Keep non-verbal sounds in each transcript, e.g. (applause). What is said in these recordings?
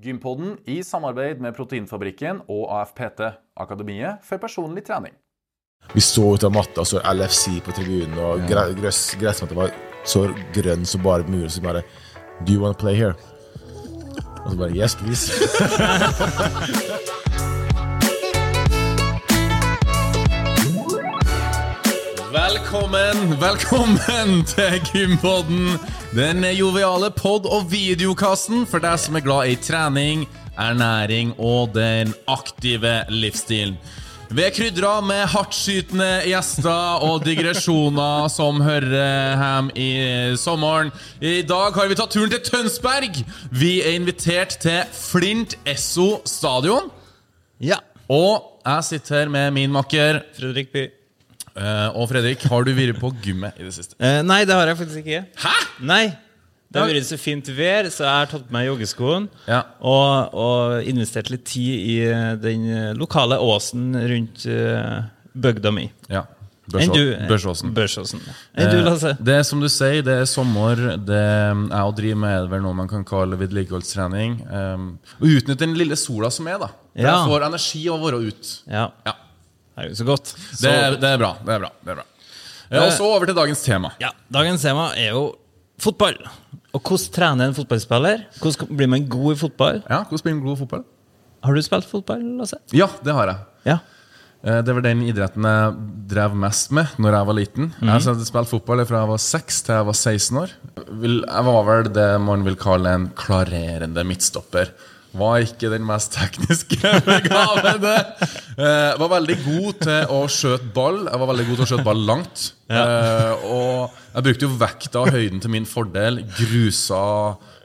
Gympodden i samarbeid med Proteinfabrikken og AFPT, Akademiet for personlig trening. Vi så ut av matta, så LFC på tribunen, og gress, gressmatta var så grønn som bare mulig. Så bare Do you want to play here? Og så bare Yes, please. (laughs) Velkommen, velkommen til Gympodden. Den joviale pod- og videokassen for deg som er glad i trening, ernæring og den aktive livsstilen. Vi er krydra med hardtskytende gjester og digresjoner som hører hjem i sommeren. I dag har vi tatt turen til Tønsberg. Vi er invitert til Flint Esso stadion. Ja. Og jeg sitter her med min makker. Fredrik By. Eh, og Fredrik, har du vært på gymmet i det siste? Uh, nei, det har jeg faktisk ikke. Hæ?! Nei. Det har vært så fint vær, så jeg har tatt på meg joggeskoen Ja. og, og investert litt tid i eh, den lokale åsen rundt uh, bygda mi. Ja. Børsåsen. Børsåsen. Enn du, Lasse? Det er som du sier, det er sommer. Det er å drive med vel noe man kan kalle vedlikeholdstrening. Um, og utnytte den lille sola som er, da. For Ja. Jeg får energi av å være ute. Ja. Ja. Er jo så godt. Det, er- det er bra. det er bra, det er bra. Ja, og så over til dagens tema. Ja, Dagens tema er jo fotball. Og hvordan trener en fotballspiller? Hvordan blir man god i fotball? Ja, Hvordan blir man god i fotball? Har du spilt fotball, Lasse? Ja, det har jeg. Ja. Eh, Det var den idretten jeg drev mest med Når jeg var liten. Jeg har spilt fotball fra jeg var 6 til jeg var 16 år. Jeg var vel det man vil kalle en klarerende midtstopper. Var ikke den mest tekniske (laughs) begavede. Uh, Var veldig god til å skjøte ball. Jeg var veldig god til å skjøte ball langt. Uh, Og jeg brukte jo vekta og høyden til min fordel. Grusa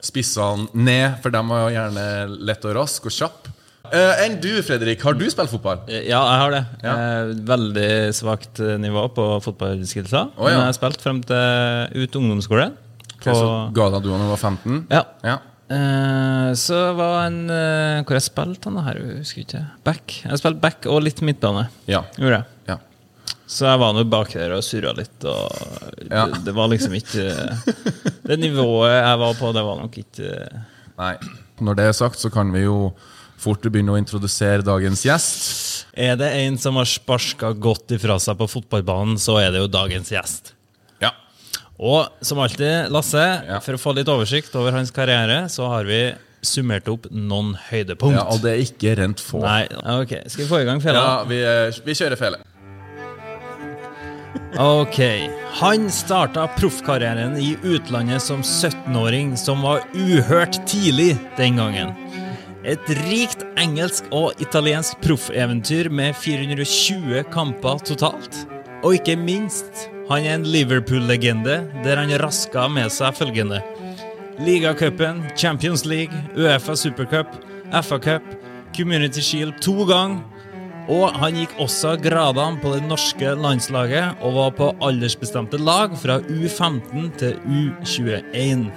spissene ned, for de var jo gjerne lett og rask og kjapp. Uh, Enn du, Fredrik, har du spilt fotball? Ja, jeg har det. Ja. Eh, veldig svakt nivå på fotballskillsa. Oh, ja. Men jeg har spilt frem til ut ungdomsskole. På, Okay, så ga deg du da du var 15? ja. Ja. Eh, så var en uh, Hvor jeg spilte han her? Jeg husker ikke. Back. Jeg spilte back og litt midtbane. Ja. Gjorde jeg. ja. Så jeg var nå bak der og surra litt, og Ja. det, det var liksom ikke (laughs) Det nivået jeg var på, det var nok ikke Nei. Når det er sagt, så kan vi jo fort begynne å introdusere dagens gjest. Er det en som har sparka godt ifra seg på fotballbanen, så er det jo dagens gjest. Og som alltid, Lasse, Ja. for å få litt oversikt over hans karriere, så har vi summert opp noen høydepunkt. ja og det er ikke rent få. Nei, ok, Skal vi få i gang fela? Ja, vi, eh, vi kjører fele. Ok. Han starta proffkarrieren i utlandet som 17-åring, som var uhørt tidlig den gangen. Et rikt engelsk og italiensk proffeventyr med 420 kamper totalt. Og ikke minst, han er en Liverpool-legende der han raska med seg følgende. Ligacupen, Champions League, Uefa Supercup, FA Cup, Community Shield to ganger. Og han gikk også gradene på det norske landslaget og var på aldersbestemte lag fra U15 til U21.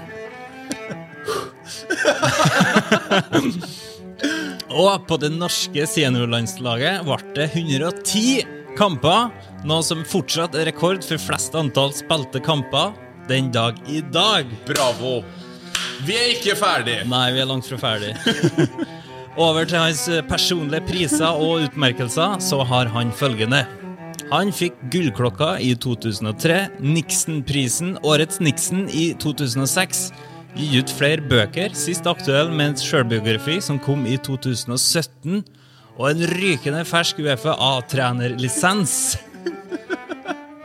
(laughs) og på det norske seniorlandslaget ble det 110 kamper, noe som fortsatt er rekord for flest antall spilte kamper den dag i dag. Bravo. Vi er ikke ferdig. Nei, vi er langt fra ferdig. (laughs) Over til hans personlige priser og utmerkelser, så har han følgende. Han fikk Gullklokka i 2003, Nixon-prisen, Årets Nixon i 2006. Gitt ut flere bøker, sist aktuell med en sjølbiografi som kom i 2017. Og en rykende fersk Uefa A-trenerlisens.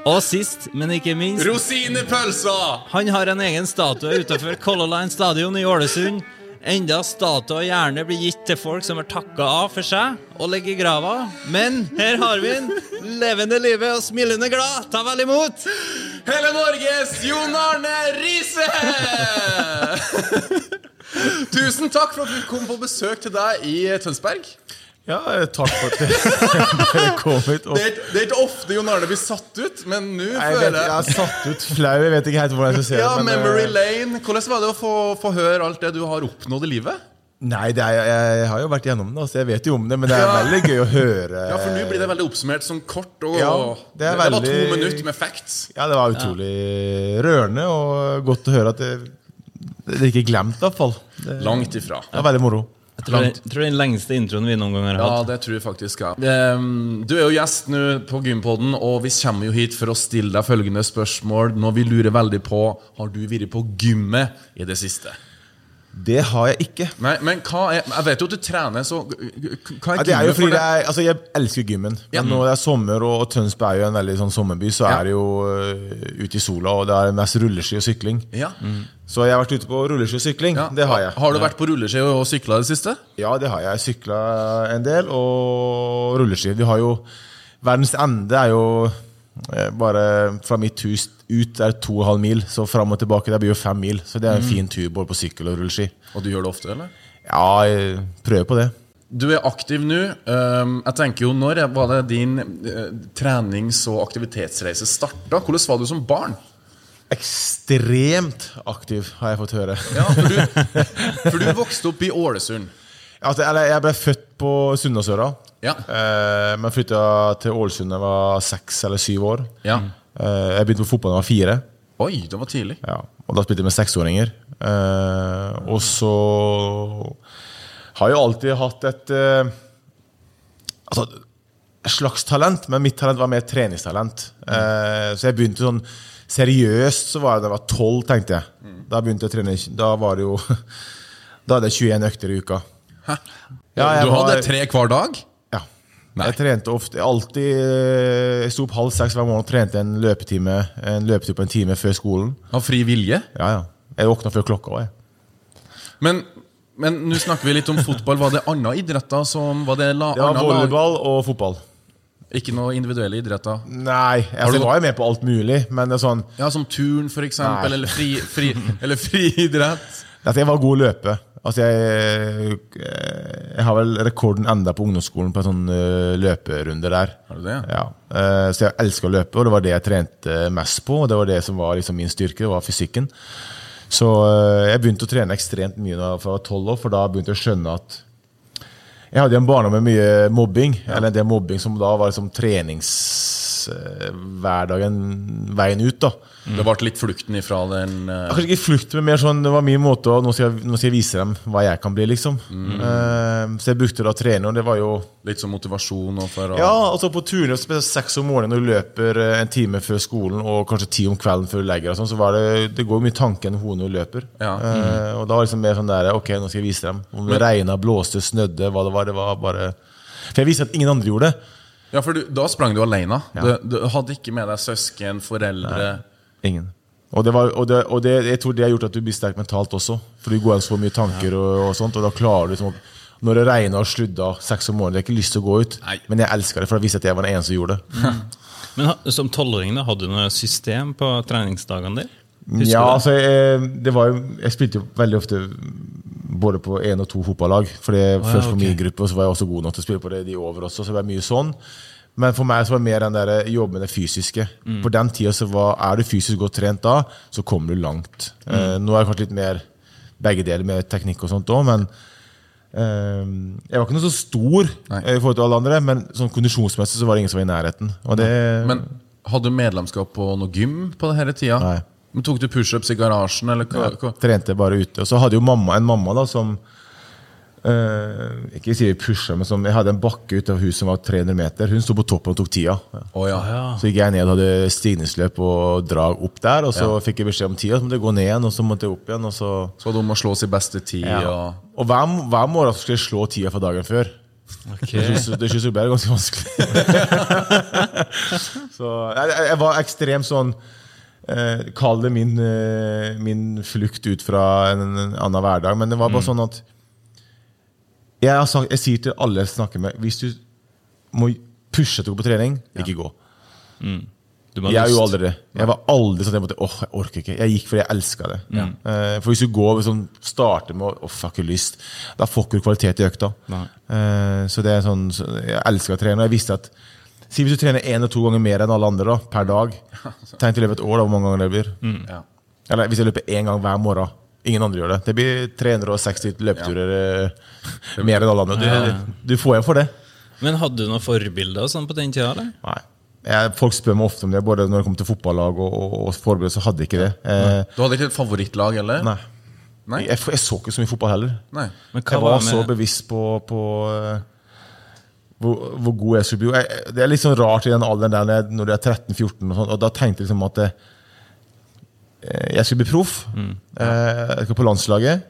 Og sist, men ikke minst Rosinepølsa! han har en egen statue utenfor Color Line stadion i Ålesund. Enda statuer gjerne blir gitt til folk som har takka av for seg og ligger i grava. Men her har vi den. Levende livet og smilende glad. Ta vel imot! Hele Norges Jon Arne Riise! (laughs) Tusen takk for at vi kom på besøk til deg i Tønsberg. Ja, takk for at dere kom hit. Og Det er, det er ikke ofte Jon Arne blir satt ut, men nå føler jeg jeg har satt ut flau. Jeg vet ikke helt hvordan jeg skal se Ja, det. men, Memory eh, Lane. Hvordan var det å få, få høre alt det du har oppnådd i livet? Nei, det er, jeg, jeg har jo vært gjennom det, så jeg vet jo om det. Men det er Ja. veldig gøy å høre. Ja, for nå blir det veldig oppsummert sånn kort. Og Ja, det er det var to minutter med facts. Ja, det var utrolig rørende og godt å høre at det, det er ikke glemt, i hvert fall. Det, Langt ifra. det er veldig moro. Jeg tror, jeg tror den lengste introen vi noen gang har hatt. Ja, det tror jeg faktisk. Ja. Ehm, Du er jo gjest nå på Gympodden, og vi kommer jo hit for å stille deg følgende spørsmål. Når vi lurer veldig på Har du vært på gymmet i det siste? Det har jeg ikke. Nei, men hva er Jeg vet jo at du trener, så hva Ja, er det er jo fordi er, altså Jeg elsker gymmen. Men når det er sommer, og, og Tønsberg er jo en veldig sånn sommerby, så Ja. er det jo uh, ute i sola, og det er mest rulleski og sykling. Ja. Så jeg har vært ute på rulleski og sykling. Ja. Mm. Det har jeg. Har du vært på rulleski og sykla i det siste? Ja, det har jeg. Jeg sykla en del, og rulleski. Vi har jo Verdens ende er jo eh, bare fra mitt hus ut er to og en halv mil, så fram og tilbake det blir jo fem mil. Så det er en fin tur både på sykkel og rulleski. Og du gjør det ofte, eller? Ja, jeg prøver på det. Du er aktiv nå. Ehm, jeg tenker jo, Når var det din eh, trenings- og aktivitetsreise starta? Hvordan var du som barn? Ekstremt aktiv, har jeg fått høre. Ja, for du, (laughs) for du vokste opp i Ålesund. Altså, eller, jeg ble født på Sunndalsøra, Ja. eh, men flytta til Ålesund da jeg var seks eller syv år. Ja. Eh, jeg begynte på fotball da jeg var fire. Oi, det var tidlig. Ja, og da spilte jeg med seksåringer. Eh, og så har jeg alltid hatt et eh, Altså slags talent, men mitt talent var mer treningstalent. Så jeg begynte sånn Seriøst så var jeg da jeg var tolv, tenkte jeg. Da begynte jeg å trene Da var det jo (laughs) Da hadde jeg 21 økter i uka. Ja, jeg du hadde var- tre hver dag? Ja. Nei. Jeg trente ofte alltid eh, Jeg sto opp halv seks hver morgen og trente en løpetime En løpetur på en time før skolen. Av fri vilje? Ja, ja. Jeg våkna før klokka òg, jeg. Men men nå snakker vi litt om fotball. Var det andre idretter som Var det la, lag? volleyball og fotball. Ikke noe individuelle idretter? Nei, altså, du- jeg var jo med på alt mulig, men det er sånn Ja, Som turn, for eksempel? Nei. Eller fri, fri, (laughs) eller friidrett? jeg var god løpe. Altså, jeg, jeg har vel rekorden enda på ungdomsskolen på en sånn eh, løperunde der. Har du det? Ja. Eh, så jeg elsker å løpe, og det var det jeg trente mest på. Og det var det som var liksom min styrke, det var fysikken. Så eh, jeg begynte å trene ekstremt mye da jeg var tolv år, for da begynte jeg å skjønne at jeg hadde en barndom med mye mobbing, eller en del mobbing som da var liksom treningshverdagen veien ut. da. Det ble litt flukten ifra den uh... Kanskje ikke flukt, men mer sånn, det var min måte å nå skal, jeg, nå skal jeg vise dem hva jeg kan bli, liksom. Eh, så jeg brukte da trener og det var jo Litt sånn motivasjon og for å Ja, altså på turene, spesielt seks om morgenen når du løper eh, en time før skolen, og kanskje ti om kvelden før du legger deg, sånn, så var det Det går mye tanke enn hodet når du løper. Ja. Eh, og da var det liksom mer sånn der Ok, nå skal jeg vise dem. Om det regna, blåste, snødde, hva det var. Det var bare For jeg viste at ingen andre gjorde det. Ja, for du, da sprang du alene. Du, du hadde ikke med deg søsken, foreldre Ingen. Og, det var, og, det, og det, jeg tror det har gjort at du blir sterk mentalt også. For du går an så mye tanker, og, og sånt, og da klarer du liksom Når det regner og sludder seks om morgenen, jeg har ikke lyst til å gå ut, Nei. men jeg elska det, for da visste at jeg var den ene som gjorde det. (laughs) Men som tolvåring, hadde du noe system på treningsdagene dine? Husker ja, det? altså, jeg, det var jeg spilte jo veldig ofte både på én og to fotballag. For det først på okay. min gruppe, og så var jeg også god nok til å spille på det de over også. Så det var mye sånn. Men for meg så var det mer den der jobben med det fysiske. På den tida så var, er du fysisk godt trent da, så kommer du langt. Eh, nå er det kanskje litt mer begge deler med teknikk og sånt òg, men eh, jeg var ikke noe så stor Nei. eh, i forhold til alle andre, men sånn kondisjonsmessig så var det ingen som var i nærheten. Det, Men hadde du medlemskap på noe gym på denne tida? Nei. Men Tok du pushups i garasjen, eller hva? hva? trente bare ute. Og så hadde jo mamma en mamma da som eh, Ikke si pusha, men som Jeg hadde en bakke utenfor huset som var 300 meter. Hun sto på toppen og tok tida. Oh, ja. Så gikk jeg ned og hadde stigningsløp og drag opp der. Og så fikk jeg beskjed om tida, så måtte jeg gå ned igjen, og så måtte jeg opp igjen. Og, så, Så du må slå sin beste tid. Og... og hver, hver morgen skulle jeg slå tida fra dagen før. Synes, det syns jeg ble ganske vanskelig. (laughs) så jeg, jeg- var ekstremt sånn eh, Kall det min, eh, min flukt ut fra en, en annen hverdag. Men det var bare sånn at jeg, har sagt, jeg sier til alle jeg snakker med Hvis du må pushe til å gå på trening, ikke gå. Du må ha Jeg er jo aldri det. Jeg var aldri sånn at jeg måtte Åh, jeg orker ikke. Jeg gikk fordi jeg elska det. Eh, for hvis du går og sånn, starter med å Åh, jeg lyst, da får du kvalitet i økta. Eh, så det er sånn så Jeg elsker å trene. Og jeg visste at Si hvis du trener én eller to ganger mer enn alle andre da, per dag. (laughs) Tenk til å løpe et år, da, hvor mange ganger det blir. Ja. Eller hvis jeg løper én gang hver morgen. Ingen andre gjør det. Det blir 360 løpeturer ja. mer enn alle andre. Du, du får igjen for det. Men hadde du noen forbilder sånn på den tida? eller? Nei. Jeg, folk spør meg ofte om det, både når det kommer til fotballag og, og, og forbilder. så hadde jeg ikke det. Eh, Du hadde ikke et favorittlag, heller? Nei. Nei. Jeg, jeg så ikke så mye fotball heller. Nei. Men hva Jeg var var så bevisst på, på eh, hvor, hvor god jeg skulle bli. Jeg, det er litt sånn rart i den alderen der når du er 13-14, og, sånn, og da tenkte jeg liksom at eh, jeg skulle bli proff. Mm. Eh, Jeg skal på landslaget.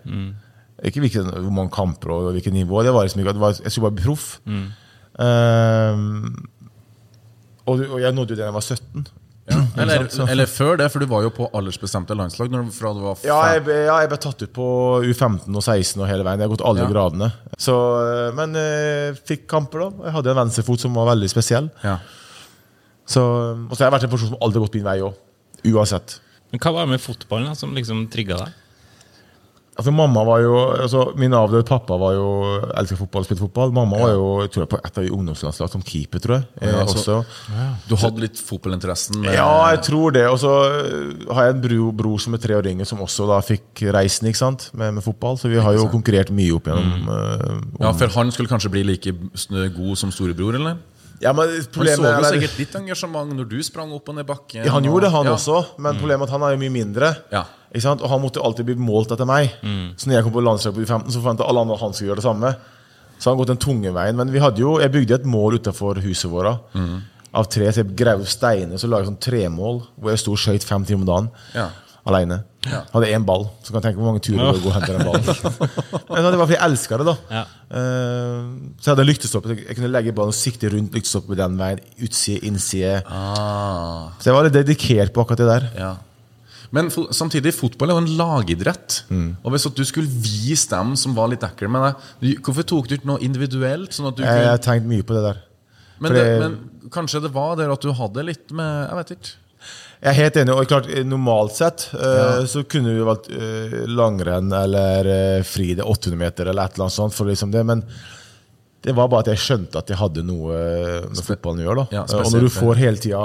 Ikke hvilke, hvor mange kamper og hvilket nivå. Det var liksom ikke, var, jeg skulle bare bli proff. Mm. Eh, og, og jeg nådde jo det da jeg var 17. (clears throat) Eller, eller før det, for du var jo på aldersbestemte landslag når, fra du var Ja, jeg, ja, jeg ble tatt ut på U15 og 16 og hele veien. Jeg har gått alle Ja. gradene. Så, eh, men jeg fikk kamper, da. Jeg hadde en venstrefot som var veldig spesiell. Ja. Så, og så har jeg vært en person som aldri har gått min vei òg. Uansett. Men hva var det med fotballen da, som liksom trigga deg? Altså, mamma var jo, altså, Min avdøde pappa var jo elsker fotball og spilte fotball. Mamma var jo jeg tror jeg, på et av ungdomslandslag som keeper, tror jeg. Eh, Ja, så- også. Du hadde litt fotballinteressen? med- Ja, jeg tror det. Og så øh, har jeg en bror, bror som er tre år yngre, som også da fikk reisen ikke sant? Med, med fotball. Så vi har jo konkurrert mye opp gjennom øh, Ja, om- For han skulle kanskje bli like god som storebror, eller? Ja, men Han så jo er sikkert ditt engasjement når du sprang opp og ned bakken. ja, Han gjorde det, han ja. også, men problemet er at han er jo mye mindre. Ja. Ikke sant? Og han måtte jo alltid bli målt etter meg. Så når jeg kom på landslaget på U15, så forventet alle andre at han skulle gjøre det samme. Så han har gått den tunge veien. Men vi hadde jo, jeg bygde et mål utenfor huset vårt. Av tre, så jeg grev steiner så la jeg sånn tremål hvor jeg sto og skøyt fem timer om dagen. Ja. Alene. Hadde én ball. Så kan jeg tenke hvor mange turer det går å hente den ballen. (laughs) Men det var fordi jeg elska det. da Ja. Uh, Så jeg hadde en lyktestopp. Jeg kunne legge ballen og sikte rundt lyktestoppet den veien. Utside, innside. Ah, Så jeg var litt dedikert på akkurat det der. ja. Men samtidig, fotball er jo en lagidrett. Mm. Og hvis du skulle vise dem som var litt ekle med deg Hvorfor tok du ikke noe individuelt? Sånn at du Jeg jeg har tenkt mye på det der. men, det- men kanskje det var der at du hadde litt med Jeg vet ikke. Jeg er helt enig. og klart, Normalt sett ja. så kunne vi valgt eh, langrenn eller uh, fri det 800 meter eller et eller annet sånt. For liksom det, men det var bare at jeg skjønte at jeg hadde noe eh, med fotballen å gjøre. da Ja, Eh, Og når du får hele tida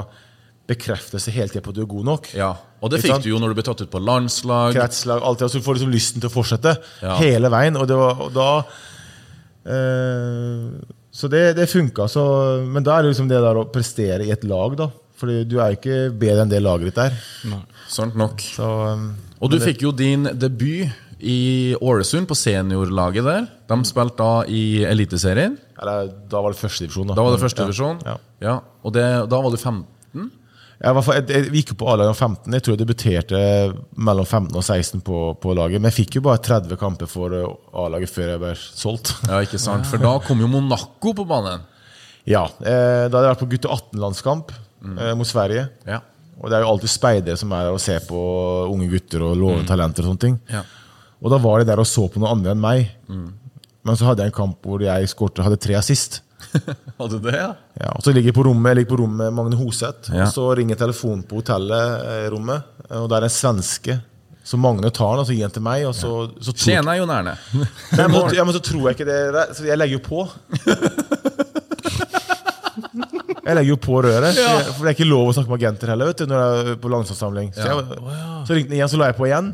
bekreftelse hele tida på at du er god nok, Ja, Og det fikk du jo når du ble tatt ut på landslag. kretslag, alt det, så du får liksom lysten til å fortsette Ja. hele veien. Og, det var, og da eh, Så det, det funka. Men da er det liksom det der å prestere i et lag, da. Fordi du er ikke bedre enn det laget ditt er. Sant nok. Så, um, Og du fikk jo din debut i Ålesund, på seniorlaget der. De spilte da i Eliteserien. eller da var det førstedivisjon. Da var det første divisjon. Ja. Ja. Og det, da var du 15? Ja, var, hvert jeg, jeg gikk på A-laget om 15. Jeg tror jeg debuterte mellom 15 og 16 på, på laget. Men jeg fikk jo bare 30 kamper for uh, A-laget før jeg ble solgt. Ja, ikke sant? For da kom jo Monaco på banen. Ja, eh, Da hadde jeg vært på gutte 18-landskamp eh, mot Sverige. Ja. Og det er jo alltid speidere som er der og ser på unge gutter og lovende talenter. Og sånne ting Ja. Og da var de der og så på noe andre enn meg. Men så hadde jeg en kamp hvor jeg skårte, hadde tre assist. (laughs) Hadde du det, ja? Ja, og så ligger jeg på rommet, jeg ligger på rommet med Magne Hoseth. Ja. Og så ringer telefonen på hotellet eh, rommet, og det er en svenske. Så Magne tar den og så gir den til meg. Og så, så tror- Tjena Jon Erne. Men, så, (laughs) ja, men så tror jeg ikke det Så jeg legger jo på. (laughs) Jeg legger jo på røret. Jeg, for det er ikke lov å snakke med agenter heller vet du, når jeg er på landslagssamling. Så, jeg, så ringte den igjen, så la jeg på igjen.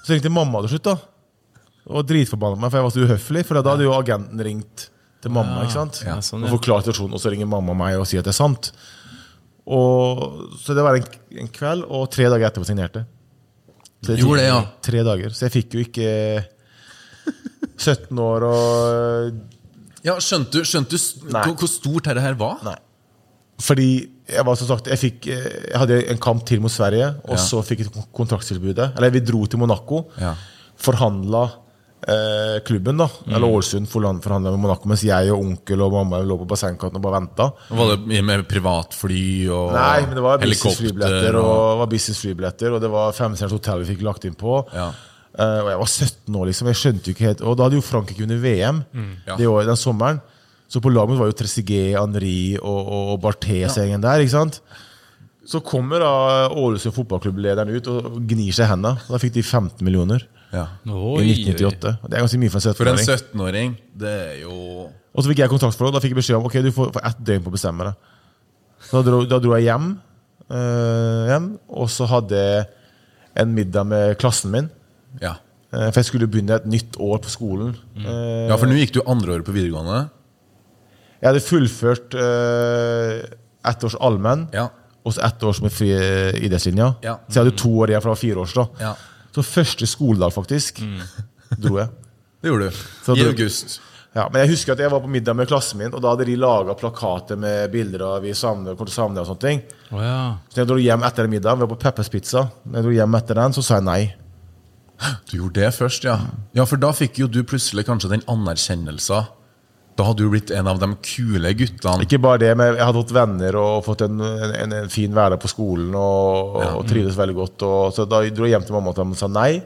Så ringte mamma til slutt. da Og dritforbanna meg, for jeg var så uhøflig. For da hadde jo agenten ringt til mamma ikke sant? Ja, sånn, ja. og forklart situasjonen. Og så ringer mamma meg og sier at det er sant. Og, så det var en, en kveld, og tre dager etterpå signerte. Så det Gjorde det, ja. Tre dager. Så jeg fikk jo ikke 17 år og Ja, Skjønte du, skjønte du hvor stort dette her var? Nei. Fordi jeg var som sagt Jeg, fikk, eh, jeg hadde en kamp til mot Sverige, og Ja. så fikk jeg kontraktstilbudet. Eller vi dro til Monaco, Ja. forhandla eh, klubben, da. Eller Ålesund forhandla med Monaco, mens jeg og onkel og mamma lå på bassengkanten og bare venta. Var det med privatfly og Nei, men det var businessflybilletter, og, det var businessflybilletter, og det var femstjerners hotell vi fikk lagt inn på. Ja. Eh, og jeg var 17 år, liksom. Jeg skjønte jo ikke helt Og da hadde jo Frankrike vunnet VM Ja. det året, den sommeren. Så på laget mitt var jo Trezeguet, Henri og, og, og Barthes-gjengen der. ikke sant? Så kommer da Ålesund fotballklubblederen ut og gnir seg i hendene. Da fikk de 15 millioner Ja. i 1998. Det er ganske mye for en For en 17-åring. 17-åring, det er jo Og så fikk jeg kontraktsforhold. Da fikk jeg beskjed om ok, du får, får ett døgn på å bestemme deg. Da dro, da dro jeg hjem, øh, hjem, og så hadde jeg en middag med klassen min. Ja. Eh, For jeg skulle begynne et nytt år på skolen. Mm. ja, for nå gikk du andre året på videregående. Jeg hadde fullført uh, ett års allmenn, Ja. og så ett års med fri eh, idrettslinja. Ja. Så jeg hadde to år igjen, for det var fire års. da Ja. Så første skoledag, faktisk, (laughs) dro jeg. Det gjorde du. Så I august. Ja, men jeg husker at jeg var på middag med klassen min, og da hadde de laga plakater med bilder av vi savner, kommer til å savne og sånne ting. Oh, ja. Så jeg dro hjem etter middag, vi var på Peppers Pizza. Når jeg dro hjem etter den, så sa jeg nei. Du gjorde det først, ja. Ja, For da fikk jo du plutselig kanskje den anerkjennelsen. Da hadde du blitt en av de kule guttene. Ikke bare det, men jeg hadde fått venner og fått en, en, en fin hverdag på skolen og, og trivdes veldig godt. Og, så da dro jeg hjem til mamma og sa nei.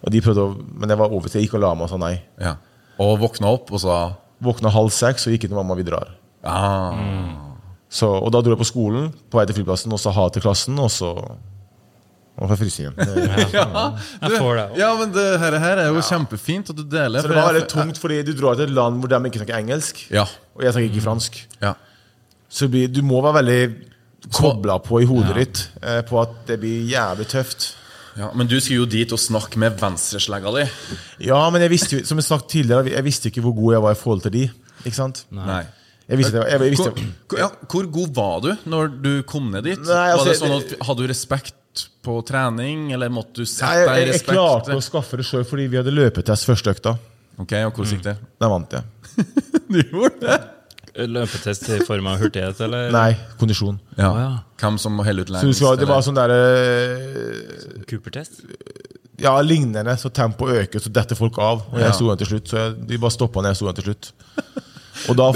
Og de prøvde å, men jeg var over til jeg gikk og la meg og sa nei. Ja. Og våkna opp og sa Våkna halv seks og gikk inn til mamma, vi drar. ah. Så, og da dro jeg på skolen på vei til flyplassen og sa ha til klassen, og så og fra frysingen. (laughs) Ja, det ja, men det her, her er jo kjempefint at du deler. Så det var veldig tungt, fordi du drar til et land hvor de ikke snakker engelsk, Ja. og jeg snakker ikke fransk. ja. Så du må være veldig kobla på i hodet ditt eh, på at det blir jævlig tøft. ja. Men du skulle jo dit og snakke med venstreslegga di. Ja, men jeg visste jo, som jeg snakket tidligere, jeg visste ikke hvor god jeg var i forhold til de. Ikke sant? Nei. Jeg visste, jeg, jeg visste, Hvor, hvor- ja, hvor god var du når du kom ned dit? Nei, altså, var det sånn at Hadde du respekt på trening, eller måtte du sette deg i respekt? jeg klarte å skaffe det sjøl fordi vi hadde løpetest første økta. Ok, og Hvordan gikk det? Da vant jeg. (laughs) Du gjorde det? Løpetest i form av hurtighet, eller? Nei, kondisjon. Ja. Å, ja. Hvem som må helle ut Så lengst? det var sånn derre Cooper-test? Ja, lignende. Så tempoet øker, så detter folk av. Og jeg Ja. sto igjen til slutt. Så jeg, de bare stoppa når jeg sto igjen til slutt. Og da,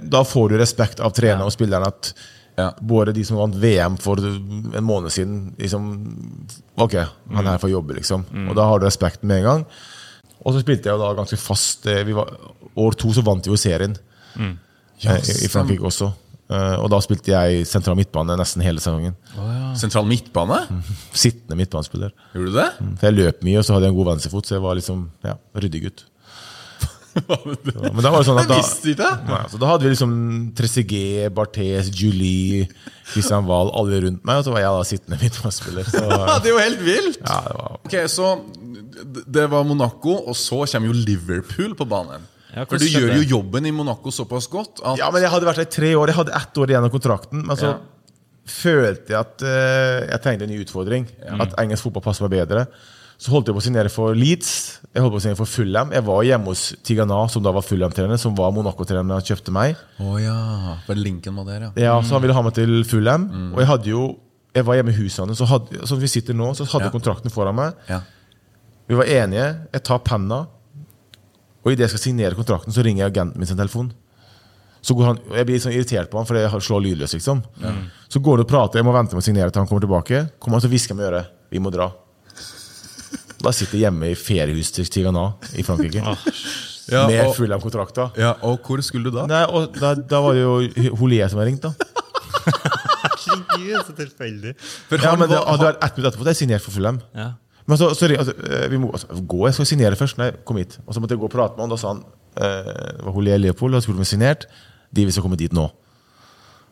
(laughs) da får du respekt av treneren og spilleren at Ja. både de som vant VM for en måned siden liksom, Ok, han er her for å jobbe, liksom. Og da har du respekten med en gang. Og så spilte jeg da ganske fast. eh, Vi var, år to så vant vi jo serien mm. yes. i, i Frankrike også. Eh, og da spilte jeg sentral midtbane nesten hele sesongen. Sentral midtbane? (laughs) Sittende midtbanespiller. Gjorde du det? For jeg løp mye, og så hadde jeg en god venstrefot, så jeg var liksom ja, ryddig gutt. Men da var det sånn at Jeg da, visste ikke! Nei, så da hadde vi liksom Trezeguet, Barthes, Julie, Christian Wahl, alle rundt meg, og så var jeg da sittende midtbanespiller. Så (laughs) Ja, det er jo helt vilt! ja, det var Ok, Så det var Monaco, og så kommer jo Liverpool på banen. Ja, For du gjør jo jobben i Monaco såpass godt at Ja, men jeg hadde vært der i tre år. Jeg hadde ett år igjen av kontrakten. Men så Ja. følte jeg at uh, jeg trengte en ny utfordring. At engelsk fotball passer meg bedre. Så holdt jeg på å signere for Leeds. Jeg holdt på å signere for Fulham. Jeg var hjemme hos Tigana, som da var Fulham-trener, som var Monaco-trener da han kjøpte meg. Oh, ja. For linken var der, ja. Ja, Så han ville ha meg til Fulham. Og jeg hadde jo Jeg var hjemme i huset hans, som vi sitter nå, så hadde Ja. kontrakten foran meg. ja. Vi var enige. Jeg tar penna, og idet jeg skal signere kontrakten, så ringer jeg agenten min sin telefon. Så går han, Jeg blir sånn irritert på han, for jeg slår lydløs. liksom Så går han og prater, jeg må vente med å signere til han kommer tilbake. Kommer han så hvisker han med øret vi må dra. Da sitter jeg hjemme i feriehuset nå i Frankrike. Ja, med full Fulham-kontrakter ja, Og hvor skulle du da? Nei, og da, da var det jo Holier som hadde ringt, da. Herregud, så tilfeldig. For Ja, han men det var- hadde vært ett minutt etterpå. Det er signert for Fulham. Ja. Men så, sorry, altså, eh, vi må altså, gå, jeg skal signere først. Nei, kom hit. Og så måtte jeg gå og prate med han. Da sa han eh, det var Holier Leopold og spurte om jeg signert. De vil komme dit nå.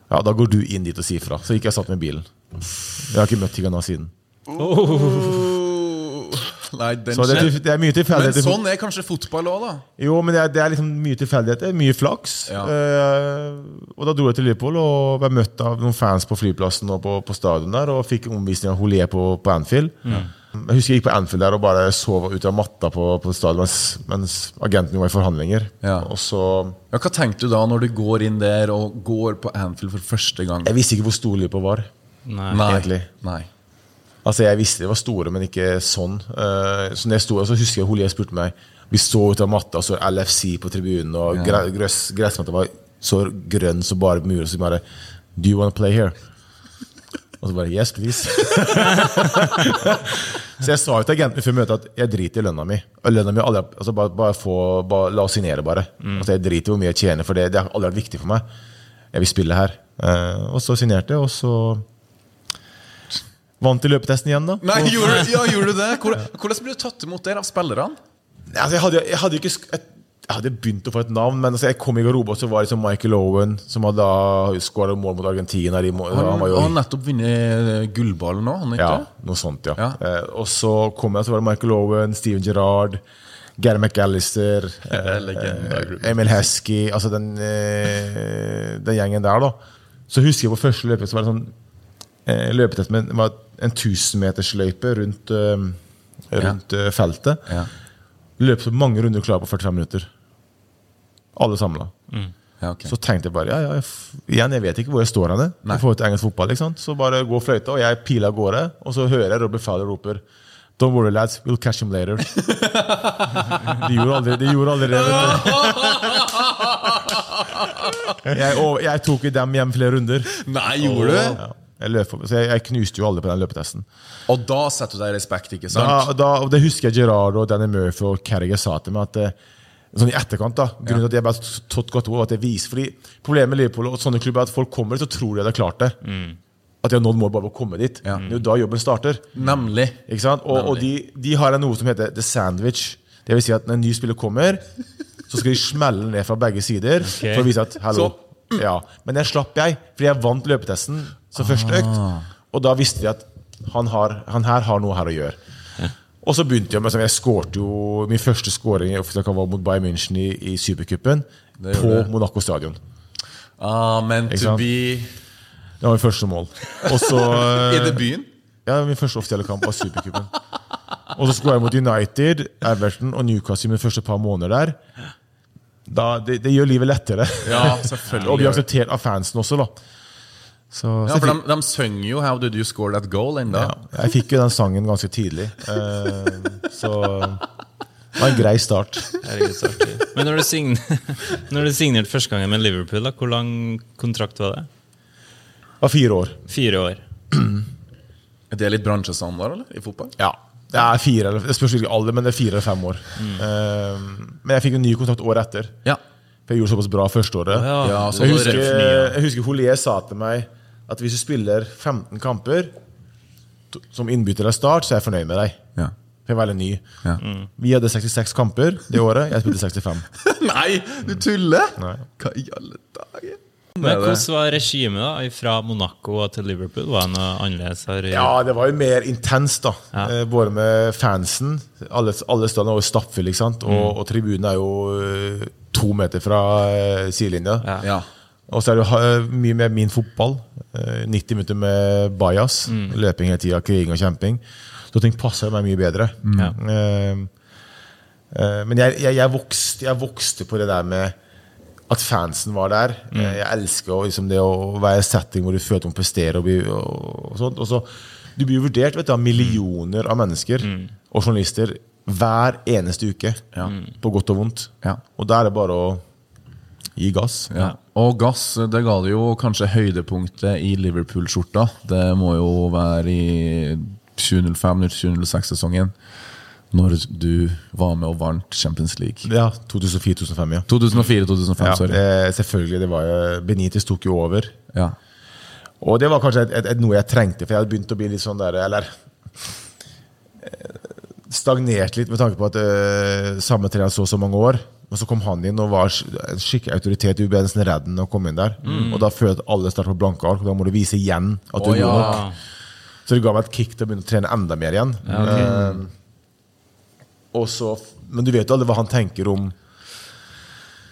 Ja, Da går du inn dit og sier fra. Så gikk jeg og satt med bilen. Jeg har ikke møtt Tigana siden. Oh. Nei, den Så det, er det er mye Men sånn er kanskje fotball òg, da. Jo, men det er, det er liksom mye tilfeldigheter. Mye flaks. Ja. Eh, og da dro jeg til Liverpool og ble møtt av noen fans på flyplassen og på, på stadion der, og fikk omvisning av Holé på, på Anfield. Jeg husker jeg gikk på Anfield der og bare sov ut av matta på, på stadion mens, mens agenten min var i forhandlinger. Ja. Og så Ja, hva tenkte du da når du går inn der og går på Anfield for første gang? Jeg visste ikke hvor stor Liverpool var. Nei. Nei. egentlig. Nei. Altså Jeg visste det var store, men ikke sånn. Eh, så når jeg sto, så husker jeg Holier spurte meg Vi så ut av matta, så LFC på tribunen, og ja. gress, gressmatta var så grønn som bare mulig. Og så bare Do you want to play here? Og så bare Yes, please. (laughs) så jeg sa jo til agenten før møtet at jeg driter i lønna mi. Og lønna mi aldri, altså bare, bare få, bare, La oss signere, bare. Altså Jeg driter i hvor mye jeg tjener, for det, det har aldri vært viktig for meg. Jeg vil spille her. Eh, og så signerte jeg, og så Vant i løpetesten igjen, da. Nei, gjorde, ja, gjorde du det? (laughs) Hvordan, ble du tatt imot der av spillerne? Altså, jeg, hadde, jeg, hadde ikke, jeg, jeg hadde begynt å få et navn, men altså, jeg kom i garderoben, og så var det liksom Michael Owen, som hadde skåra mål mot Argentina. De, Han han jo, nettopp vunnet gullballen nå, han ja, noe sånt, ja. Ja. Eh, og så kom jeg, så var det Michael Owen, Steven Gerrard, Gary McAllister, (laughs) eh, eh, Emil Heskey Altså den, eh, den gjengen der, da. Så husker jeg på første løpet så var det sånn eh, løpetest med det var en 1000-metersløype rundt, eh, rundt ja. feltet. Ja. Løp så mange runder klar på 45 minutter. Alle samla. Ja, okay. Så tenkte jeg bare ja, ja, jeg igjen, jeg vet ikke hvor jeg står henne. I forhold til engelsk fotball. ikke sant? Så bare gå fløyta, og jeg piler av gårde. Og så hører jeg Robbie Fowler roper Don't worry, lads. We'll catch him later. de gjorde aldri, de gjorde aldri det. (laughs) Jeg, og, jeg tok dem hjem flere runder. Nei, gjorde du? Ja. Jeg, løp, så jeg, jeg knuste jo alle på den løpetesten. Og da setter du deg i respekt, ikke sant? Da, da, og det husker jeg Gerard og Danny Murphy og Carriger sa til meg. at eh, Sånn i etterkant da, Grunnen til at jeg bare tatt godt ord, at jeg viser, fordi Problemet med Liverpool og sånne klubber er at folk kommer så tror de har klart det. At de har nådd målet bare ved å komme dit. Ja. Det er jo da jobben starter. Nemlig. Ikke sant? Og, og de, de har noe som heter the sandwich. Det vil si at når en ny spiller kommer, så skal de smelle ned fra begge sider for å vise at hallo. Ja. Men den slapp jeg, fordi jeg vant løpetesten som første økt. Og da visste de at han, har, han her har noe her å gjøre. Og så begynte jeg med sånn, Jeg skårte jo min første skåring mot Bayern München i, i Supercupen på det. Monaco stadion. Ah, meant to be Det var mitt første mål. Og (laughs) I debuten? Ja, min første offisielle kamp var Supercupen. Og så skåra jeg mot United, Everton og Newcastle mine første par måneder der. Da, det, det gjør livet lettere. Ja, selvfølgelig. (laughs) og blir akseptert av fansen også, da. Så, Ja, for de, de synger jo 'How did you score that goal?' ennå. ja, jeg fikk jo den sangen ganske tidlig. Eh, så det var en grei start. Men når du, sign (laughs) når du signerte første gangen med Liverpool, da, hvor lang kontrakt var det? Det var fire år. Fire år. Er det litt bransjestandard eller, i fotball? Ja. Det er fire, eller- det spørs ikke alder, men det er fire eller fem år. Eh, men jeg fikk en ny kontrakt året etter. Ja. For jeg gjorde såpass bra førsteåret. Ja. Ja, så Jeg husker, jeg husker Holier sa til meg at hvis du spiller 15 kamper som innbytter av start, så er jeg fornøyd med deg. Ja. For jeg er veldig ny. Ja. Vi hadde 66 kamper det året. Jeg spilte 65. (laughs) Nei, du tuller! Nei. Hva i alle dager? Men hvordan var regimet da, fra Monaco til Liverpool? Var det noe annerledes? her? Ja, det var jo mer intenst, da. Ja. Eh, Både med fansen. Alle, alle stedene var jo stappfulle, ikke sant. Og, og tribunen er jo eh, to meter fra eh, sidelinja. Ja. Ja. Og så er det mye mer min fotball. Eh, 90 minutter med bajas. Løping hele tida, kriging og kjemping. Så ting passer meg mye bedre. Ja. Eh, eh, men jeg, jeg, jeg, vokste, jeg vokste på det der med at fansen var der. Mm. Jeg elsker liksom, det å være i en setting hvor du føler at du må prestere. Og, bli, og, og sånt. Og så, du blir jo vurdert vet du, av millioner av mennesker og journalister hver eneste uke. På godt og vondt. Ja. Og da er det bare å gi gass. Ja. Og gass, det ga det jo kanskje høydepunktet i Liverpool-skjorta. Det må jo være i 2005-2006-sesongen, når du var med og vant Champions League. Ja, 2004-2005, ja. 2004-2005, ja sorry. det, selvfølgelig. det var jo- Benitez tok jo over. Ja. Og det var kanskje et, et, et, noe jeg trengte, for jeg hadde begynt å bli litt sånn der Eller eh, stagnert litt med tanke på at øh, samme trener så så mange år. Og så kom han inn og var en skikkelig autoritet. Du ble nesten redd når han kom inn der. Og da følte jeg at alle starter på blanke ark. og Da må du vise igjen at du oh, er god ja. nok. Så det ga meg et kick til å begynne å trene enda mer igjen. Eh, og så, men du vet jo aldri hva han tenker om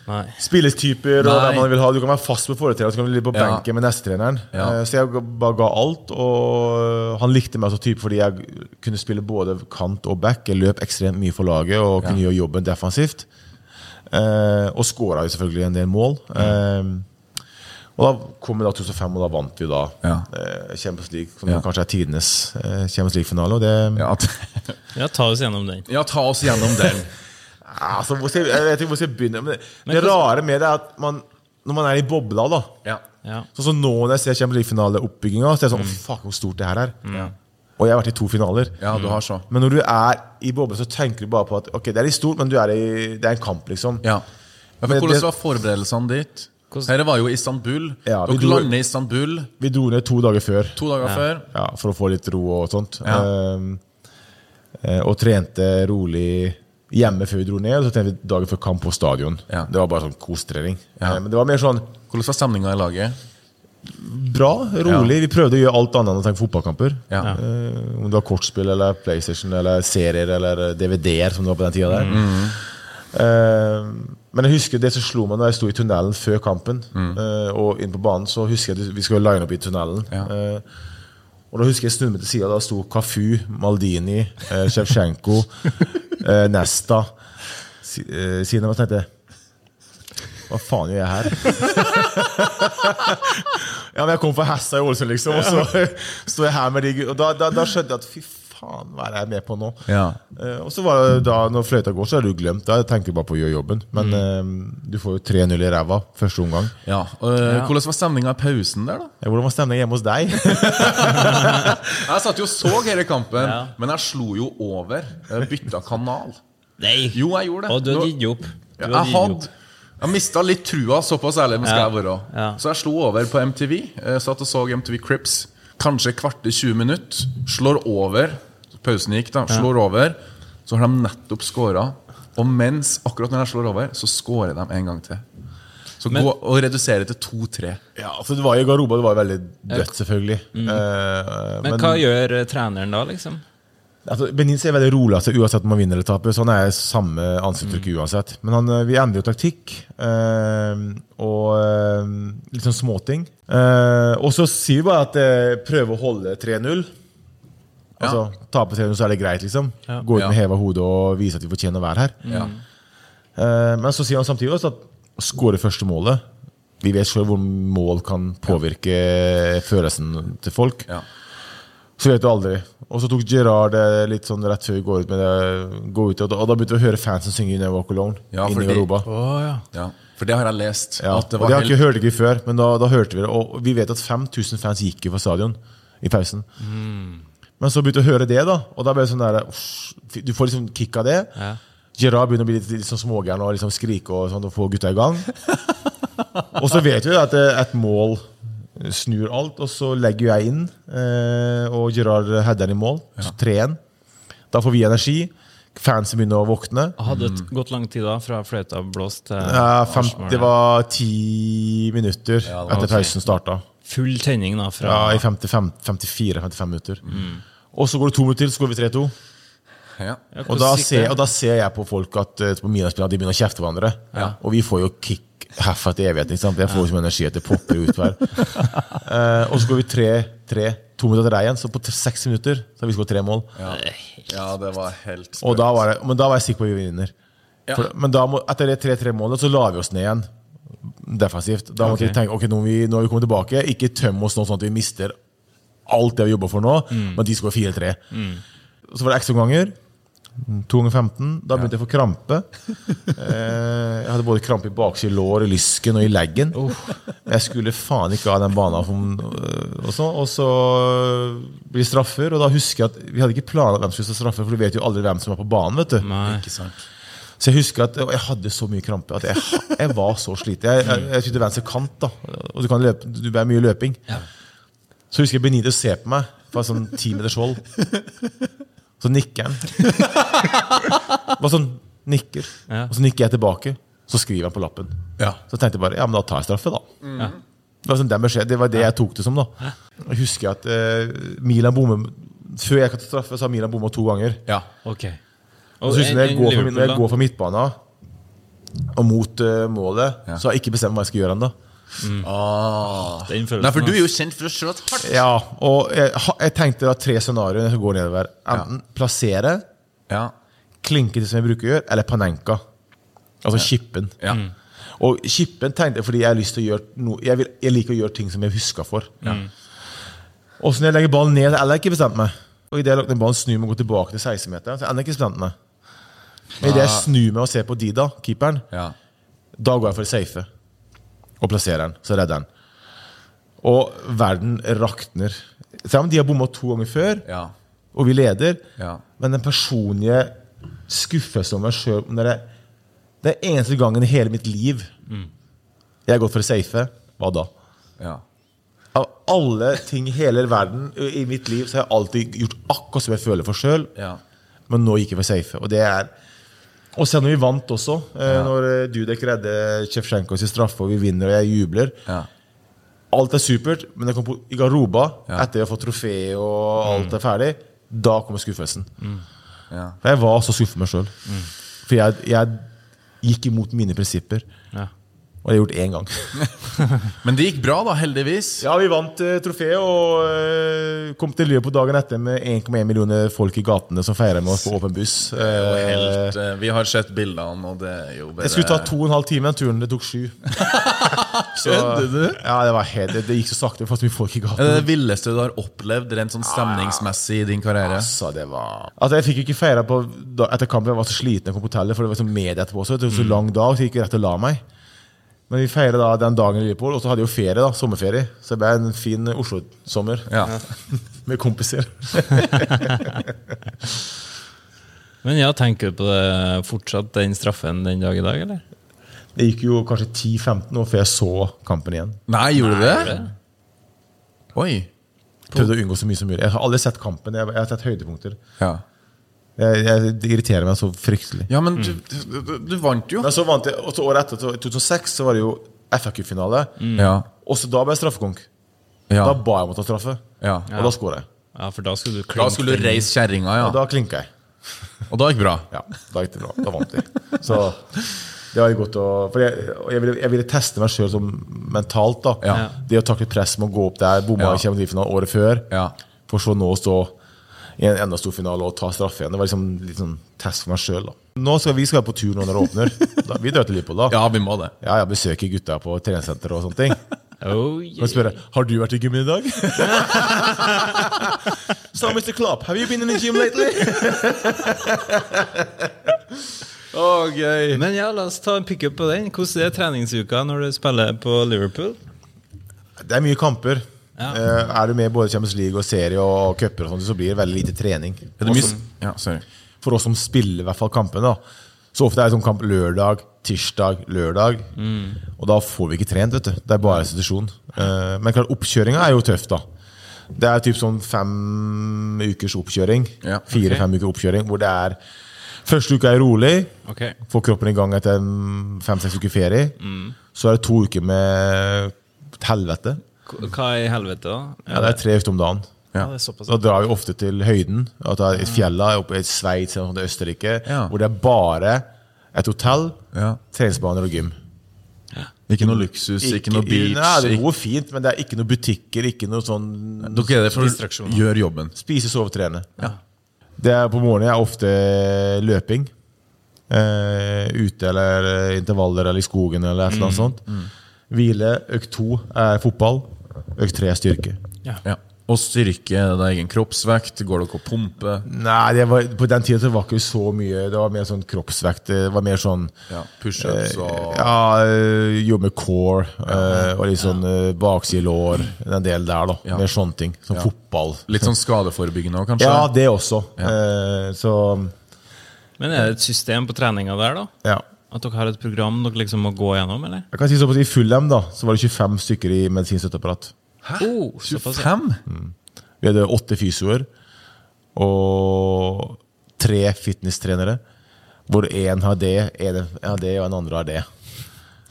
Nei. spilletyper og Nei. man vil ha. Du kan være fast med forrige trener, så kan du ligge på Ja. benken med neste treneren. Ja. Eh, Så jeg bare ga alt, og han likte meg så type fordi jeg kunne spille både kant og back. Jeg løp ekstremt mye for laget og kunne gjøre jobben defensivt. Eh, og skåra jo selvfølgelig en del mål. Eh, og da kom vi da 2005, og da vant vi da Ja. eh, Champions League, som Ja. kanskje er tidenes eh, Champions League-finale. Og det Ja, (laughs) Ja, ta oss gjennom den. ja, ta oss gjennom den. (laughs) altså, hvor skal jeg, jeg vet ikke hvor skal jeg begynne. Men det, det rare med det er at man, når man er i bobla, da Ja. Ja. Sånn som nå når jeg ser Champions League-finale-oppbygginga, så er det sånn mm. fuck, hvor stort det her er. Ja. Og jeg har vært i to finaler. ja, du har så. Men når du er i bobla, så tenker du bare på at ok, det er litt stort, men du er i, det er en kamp, liksom. Ja. Ja, for Men hvordan var forberedelsene dit? Dette var jo Istanbul. Ja, Dere dro- lander i Istanbul Vi dro ned to dager før to dager før. ja, for å få litt ro og sånt. Ja. Ehm, eh, og trente rolig hjemme før vi dro ned. Og så trente vi dagen før kamp på stadion. Ja. Det var bare sånn kostrening. Ja. Eh, men det var mer sånn Hvordan var stemninga i laget? Bra, rolig. Vi prøvde å gjøre alt annet enn å tenke fotballkamper. Ja. Eh, om det var kortspill eller PlayStation eller serier eller DVD-er, som det var på den tida der. Mm. Uh, men jeg husker det som slo meg når jeg sto i tunnelen før kampen, Mm. Uh, og inn på banen, så husker jeg at vi skulle line opp i tunnelen. Ja. Uh, Og da husker jeg snudde meg til sida. Da sto Kafu, Maldini, eh, Sjevtsjenko, uh, (laughs) Nesta si, eh, siden jeg tenkte Hva faen gjør jeg her? (laughs) ja, men Jeg kom fra Hessa i Ålesund, liksom, og så (laughs) står jeg her med de Og da, da, da skjønte jeg at fy faen, hva er jeg med på nå? Ja. Uh, og så var det da, når fløyta går, så er du glemt. Da tenker du bare på å gjøre jobben. Men eh, du får jo 3-0 i ræva første omgang. ja. Og, ja. Hvordan var stemninga i pausen der, da? Ja, Hvordan var stemningen hjemme hos deg? (laughs) Jeg satt jo og så hele kampen, Ja. men jeg slo jo over. Jeg bytta kanal. Nei! Jo, jeg gjorde det. Og du hadde gitt opp. Du Ja, jeg hadde Jeg mista litt trua, såpass ærlig skal Ja. jeg være. Ja. Så jeg slo over på MTV. Jeg satt og så MTV Crips. Kanskje kvarte 20 minutter. Slår over. Pausen gikk, da. Slår over. Så har de nettopp scora. Og mens, akkurat når jeg slår over, så scorer de en gang til. Så Men- gå og redusere til 2-3. ja, for det var i Garoba, det var jo veldig dødt, selvfølgelig. Eh, Men hva gjør eh, treneren da, liksom? Altså, Benitez er veldig rolig altså, uansett om man vinner eller taper. Så han er samme ansiktsuttrykk uansett. Men han, eh, vi endrer jo taktikk. øh, og øh, litt sånn småting. Uh, og så sier vi bare at eh, prøve å holde 3-0. Altså, Tape 3-0, så er det greit, liksom. Ja. Gå ut med heva hode og vise at vi fortjener å være her. Ja. Uh, men så sier han samtidig også at skåre første målet Vi vet selv hvor mål kan påvirke følelsen til folk. Ja. Så vet du aldri. Og så tok Gerard det litt sånn rett før vi går ut med det. Gå ut, og, da, og da begynte vi å høre fansen synge You Never Walk Alone. Ja, inni Europa. Oh, ja. For det har jeg lest. Ja, At det og det har helt- ikke, hørte ikke vi før, men da, da hørte vi det. Og vi vet at 5000 fans gikk jo fra stadion i pausen. Mm. Men så begynte vi å høre det, da. Og da ble det sånn der, uff, Du får liksom kick av det. Ja. Gerard begynner å bli litt, litt sånn smågæren og liksom skrike og sånn, og få gutta i gang. (laughs) og så vet vi at et mål snur alt, og så legger jeg inn, eh, og Gerard header i mål. Så 3-1. Da får vi energi. Fansen begynner å våkne. Hadde det gått lang tid da, fra fløyta blåst til Ja, fem, det var ti minutter Ja, var etter pausen starta. Full tenning da fra Ja, I 54-55 minutter. Og så går det to minutter til, så går vi 3-2. Ja. Ja, Og, da ser- og da ser jeg på folk at eh, på mine spillere, de begynner å kjefte hverandre. Og vi får jo kick herfra til evigheten. ikke sant? Jeg får ikke mye energi at det popper ut hver. (laughs) Eh, og så går vi 3-3, to minutter til deg igjen, så på t- seks minutter så har vi skåret tre mål. Ja. ja, det var helt Og da var jeg, men da var jeg sikker på at vi vinner. Ja. For, men da må, etter det 3-3-målet så la vi oss ned igjen. Defensivt. Da måtte Ok. vi tenke ok, nå, har vi, nå har vi kommet tilbake. Ikke tøm oss nå sånn at vi mister alt det vi jobber for nå, men de skår 4-3. Så var det ekstraomganger. To ganger 15. Da begynte jeg å få krampe. Eh, jeg hadde både krampe i bakside lår, i lysken og i leggen. Jeg skulle faen ikke ha den banen. Og så, og så blir det straffer, og da husker jeg at vi hadde ikke planlagt hvem som skulle straffe, for du vet jo aldri hvem som er på banen. vet du Nei. Ikke sant. så jeg husker at jeg hadde så mye krampe at jeg, jeg var så sliten. Jeg, jeg, jeg spilte venstre kant, da, og du kan løpe, du er mye løping. Så husker jeg Benito ser på meg fra sånn ti meters hold. Så nikker han. (laughs) Bare sånn nikker. Ja. Og så nikker jeg tilbake. Så skriver han på lappen. Ja. Så tenkte jeg bare ja, men da tar jeg straffe, da. Det var sånn den beskjed, det var det jeg tok det som. da Jeg husker at eh, Milan bommer Før jeg kan ta straffe, så har Milan bomma to ganger. Ja. Ok. Og så husker jeg når jeg går for, når jeg går for midtbana og mot eh, målet, Ja. så har jeg ikke bestemt hva jeg skal gjøre ennå. Ah. Den Nei, for du er jo kjent for å skjøte hardt. Ja, og jeg, jeg tenkte da tre scenarioer som skal nedover. Enten plassere, Ja. klinke til som jeg bruker å gjøre, eller panenka. Altså chippen. Ja. Og chippen tenkte jeg fordi jeg har lyst til å gjøre noe Jeg, vil, jeg liker å gjøre ting som jeg husker for. Og så når jeg legger ballen ned, har jeg ikke bestemt meg. Og idet jeg ned ballen, snur meg og går tilbake til 16-meteren, så jeg jeg ikke bestemt meg. Men idet jeg snur meg og ser på Dida, keeperen, Ja. Da går jeg for det safe og plasserer den. Så redder han. Og verden rakner. Selv om de har bomma to ganger før, Ja. og vi leder, Ja. men den personlige skuffelsen over meg sjøl Det er eneste gangen i hele mitt liv jeg har gått for å safe. Hva da? Ja. Av alle ting i hele verden i mitt liv, så har jeg alltid gjort akkurat som jeg føler for sjøl. Ja. Men nå gikk jeg for safe. Og det er Og selv når vi vant også, ja. når eh, Dudek redder Tsjevtsjenko sin straffe, og vi vinner og jeg jubler Ja. Alt er supert, men jeg kom på, i garderoba, Ja. etter å ha fått trofé og alt er ferdig, da kommer skuffelsen. Ja. For jeg var så skuffet meg sjøl. For jeg, jeg gikk imot mine prinsipper. Og det har jeg gjort én gang. (laughs) Men det gikk bra, da, heldigvis. Ja, vi vant uh, trofeet og uh, kom til Liverpool dagen etter med 1,1 millioner folk i gatene som feirer med oss på åpen buss. Eh, eh, vi har sett bildene, og det er jo bare det skulle ta to og en halv time, den turen. Det tok sju. (laughs) Skjønte Kødder du? Ja, det, var helt, det, det gikk så sakte. Det så mye folk i Er det det villeste du har opplevd rent sånn stemningsmessig i din karriere? Altså, det var Altså, Jeg fikk ikke feira på etter kampen. Jeg var så sliten jeg kom på hotellet, for det var sånn media etterpå også. Det var så lang dag, så jeg gikk rett og la meg. Men vi feira da den dagen i Liverpool, og så hadde jeg jo ferie, da, sommerferie. Så det ble en fin Oslo-sommer Ja. (laughs) med kompiser. (laughs) Men ja, tenker du på det fortsatt, den straffen den dag i dag, eller? Det gikk jo kanskje 10-15 år før jeg så kampen igjen. Nei, gjorde du det? Oi. Prøvde å unngå så mye som mulig. Jeg har aldri sett kampen. Jeg, jeg har sett høydepunkter. Ja. Jeg, jeg, det irriterer meg så fryktelig. Ja, men du, du, du vant jo. Men så vant jeg, og så året etter, i 2006, så var det jo FA-cupfinale. Ja. Også da ble jeg straffekonk. Ja. Da ba jeg om å ta straffe, ja. og da skåra jeg. Ja, for da skulle du Da skulle du reise kjerringa, ja. Og da klinka jeg. Og da gikk bra. Ja, da gikk det bra. Da vant jeg. Så det var godt å For jeg, og jeg, ville, jeg ville teste meg sjøl mentalt. da Ja. Det å takle press med å gå opp der, bomma Ja. i Champions året før, Ja. for så nå å stå i en enda stor finale og ta straffe igjen. Det var liksom litt sånn test for meg sjøl. Nå skal vi skal på tur når det åpner. Da, vi drar til Liverpool, da. Ja, vi må det. Ja, jeg besøker gutta på treningssenter og sånne ting. (laughs) Oh, yeah. spørre har du vært i gymmen i dag? (laughs) so, Mr. Klopp, have you been in the gym lately? (laughs) Å, gøy. Men ja, la oss ta en pickup på den. Hvordan er treningsuka når du spiller på Liverpool? Det er mye kamper. Ja. Eh, er du med i både Champions League og serie og cuper, og så blir det veldig lite trening. Er det mye Også, Ja, sorry. for oss som spiller i hvert fall kampene. da. Så ofte er det sånn kamp lørdag, tirsdag, lørdag. Og da får vi ikke trent. vet du. Det er bare restitusjon. Eh, men klart, oppkjøringa er jo tøff, da. Det er typ sånn fem ukers oppkjøring. Ja, Fire-fem uker oppkjøring hvor det er Første uka er rolig. Okay. Får kroppen i gang etter fem-seks uker ferie. Så er det to uker med helvete. Hva i helvete, da? Ja, det er tre økter om dagen. Ja, det er. Da drar vi ofte til høyden. At det er fjella, oppe i Sveits eller Østerrike. Ja. Hvor det er bare et hotell, Ja. treningsbaner og gym. Ikke noe luksus, ikke, noe beach. Nei, det er noe fint, men det er ikke noe butikker, ikke noe sånn Dere er der for å gjøre jobben. Spise, sove, trene. Det er På morgenen er ofte løping. Eh, ute eller eh, intervaller eller i skogen eller et eller annet sånt. Hvile. Økt to er fotball. Økt tre er styrke. Ja. Og styrke, det er egen kroppsvekt. Går dere og pumper? Nei, det var, på den tida var det ikke så mye. Det var mer sånn kroppsvekt. Det var mer sånn Ja, Pushups og Ja, eh, jobbe med core eh, og litt sånn eh, baksidelår. Den del der, da. Ja. Mer sånne ting. Som Ja. fotball. Litt sånn skadeforebyggende òg, kanskje? Ja, det også. Eh, så Men er det et system på treninga der, da? ja. At dere har et program dere liksom må gå gjennom, eller? Jeg kan si såpass, I Fulham da, så var det 25 stykker i medisinsk støtteapparat. Oh, såpass, ja. 25? Vi hadde åtte fysioer og tre fitnesstrenere. Hvor én har det, en har det, og en andre har det.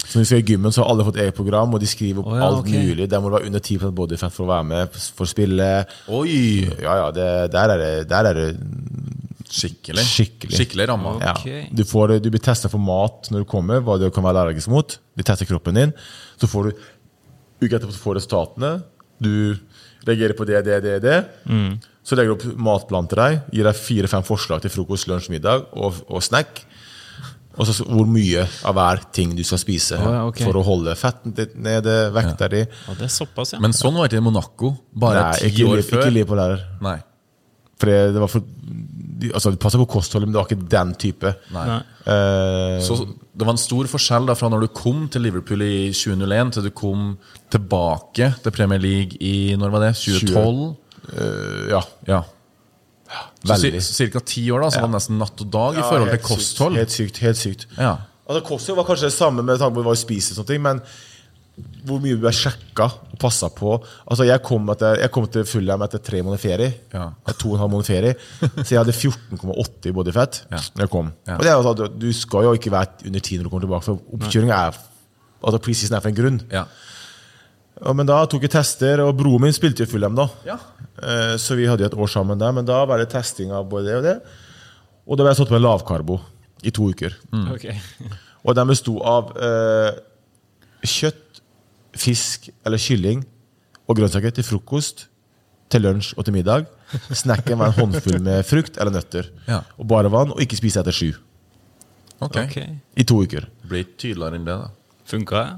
Så når vi skal i gymmen, så har alle fått eget program, og de skriver opp oh, ja, alt okay. mulig. Der må du være under 10 bodyfat for å være med, for å spille. Oi! Ja, ja, det, der er det, der er det Skikkelig. Skikkelig. Skikkelig ramma. ja. Du, får, du blir testa for mat når du kommer, hva du kan være allergisk mot. De tester kroppen din. Så får du uka etterpå så får resultatene. Du reagerer på det, det, det, det. Mm. Så legger du opp matplan til deg, gir deg fire-fem forslag til frokost, lunsj, middag og, og snack. Og så hvor mye av hver ting du skal spise oh, ja, okay. for å holde fetten ditt nede, vekta di. Ja, det er såpass, ja. Men sånn var det ikke i Monaco. Bare Nei, ti år før før. ikke liv på lærer. Nei. For det, det var for altså, de passet på kostholdet, men det var ikke den type. Eh, Så det var en stor forskjell da fra når du kom til Liverpool i 2001, til du kom tilbake til Premier League i når var det? 2012? eh, ja. Ja. Så Veldig. ca. ti år, da, så var det nesten natt og dag i forhold til sykt, kosthold. Helt sykt. helt sykt Ja. Altså Kosthold var kanskje det samme med tanke på hva vi spiser, og sånne ting, men hvor mye vi ble sjekka og passa på Altså Jeg kom, etter, jeg kom til Fulham etter tre måneder ferie. Ja. Etter To og en halv måned ferie Så jeg hadde 14,8 i bodyfett Ja. når jeg kom. Ja. Og det er sånn Du skal jo ikke være under 10 når du kommer tilbake, for oppkjøringa er Altså preseason er for en grunn. Ja. Ja, men da tok jeg tester, og broren min spilte jo Fulham da. Ja. Eh, Så vi hadde jo et år sammen der, men da var det testing av både det og det. Og da ble jeg satt med lavkarbo i to uker. Ok. Og den besto av eh, kjøtt, fisk eller kylling og grønnsaker til frokost, til lunsj og til middag. Snacken var en håndfull med frukt eller nøtter. Ja. Og bare vann, og ikke spise etter sju. Ok. Okay. I to uker. Blir ikke tydeligere enn det, da. Funka det?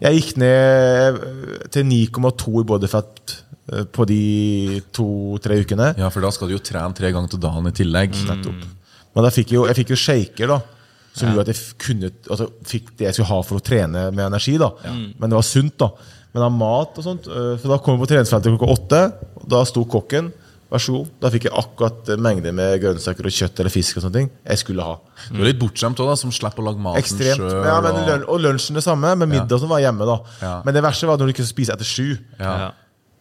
Jeg gikk ned eh, til 9,2 i både fat eh, på de to-tre ukene. Ja, for da skal du jo trene tre ganger til dagen i tillegg. Nettopp. Men da fikk jeg jo, jeg fikk jo shaker, da. Som gjorde at jeg kunne, altså, fikk det jeg skulle ha for å trene med energi. da Men det var sunt. da Men av mat og sånt øh, For da kom jeg på treningsfeltet klokka åtte. Og da sto kokken. Vær så god. Da fikk jeg akkurat mengder mengde med grønnsaker og kjøtt eller fisk og sånne ting jeg skulle ha. Du er litt bortskjemt òg, som slipper å lage maten Ekstremt. Selv, Ja, men løn, og lunsjen det samme, men middag som var hjemme. da Ja. Men det verste var når du ikke spiser etter sju. ja.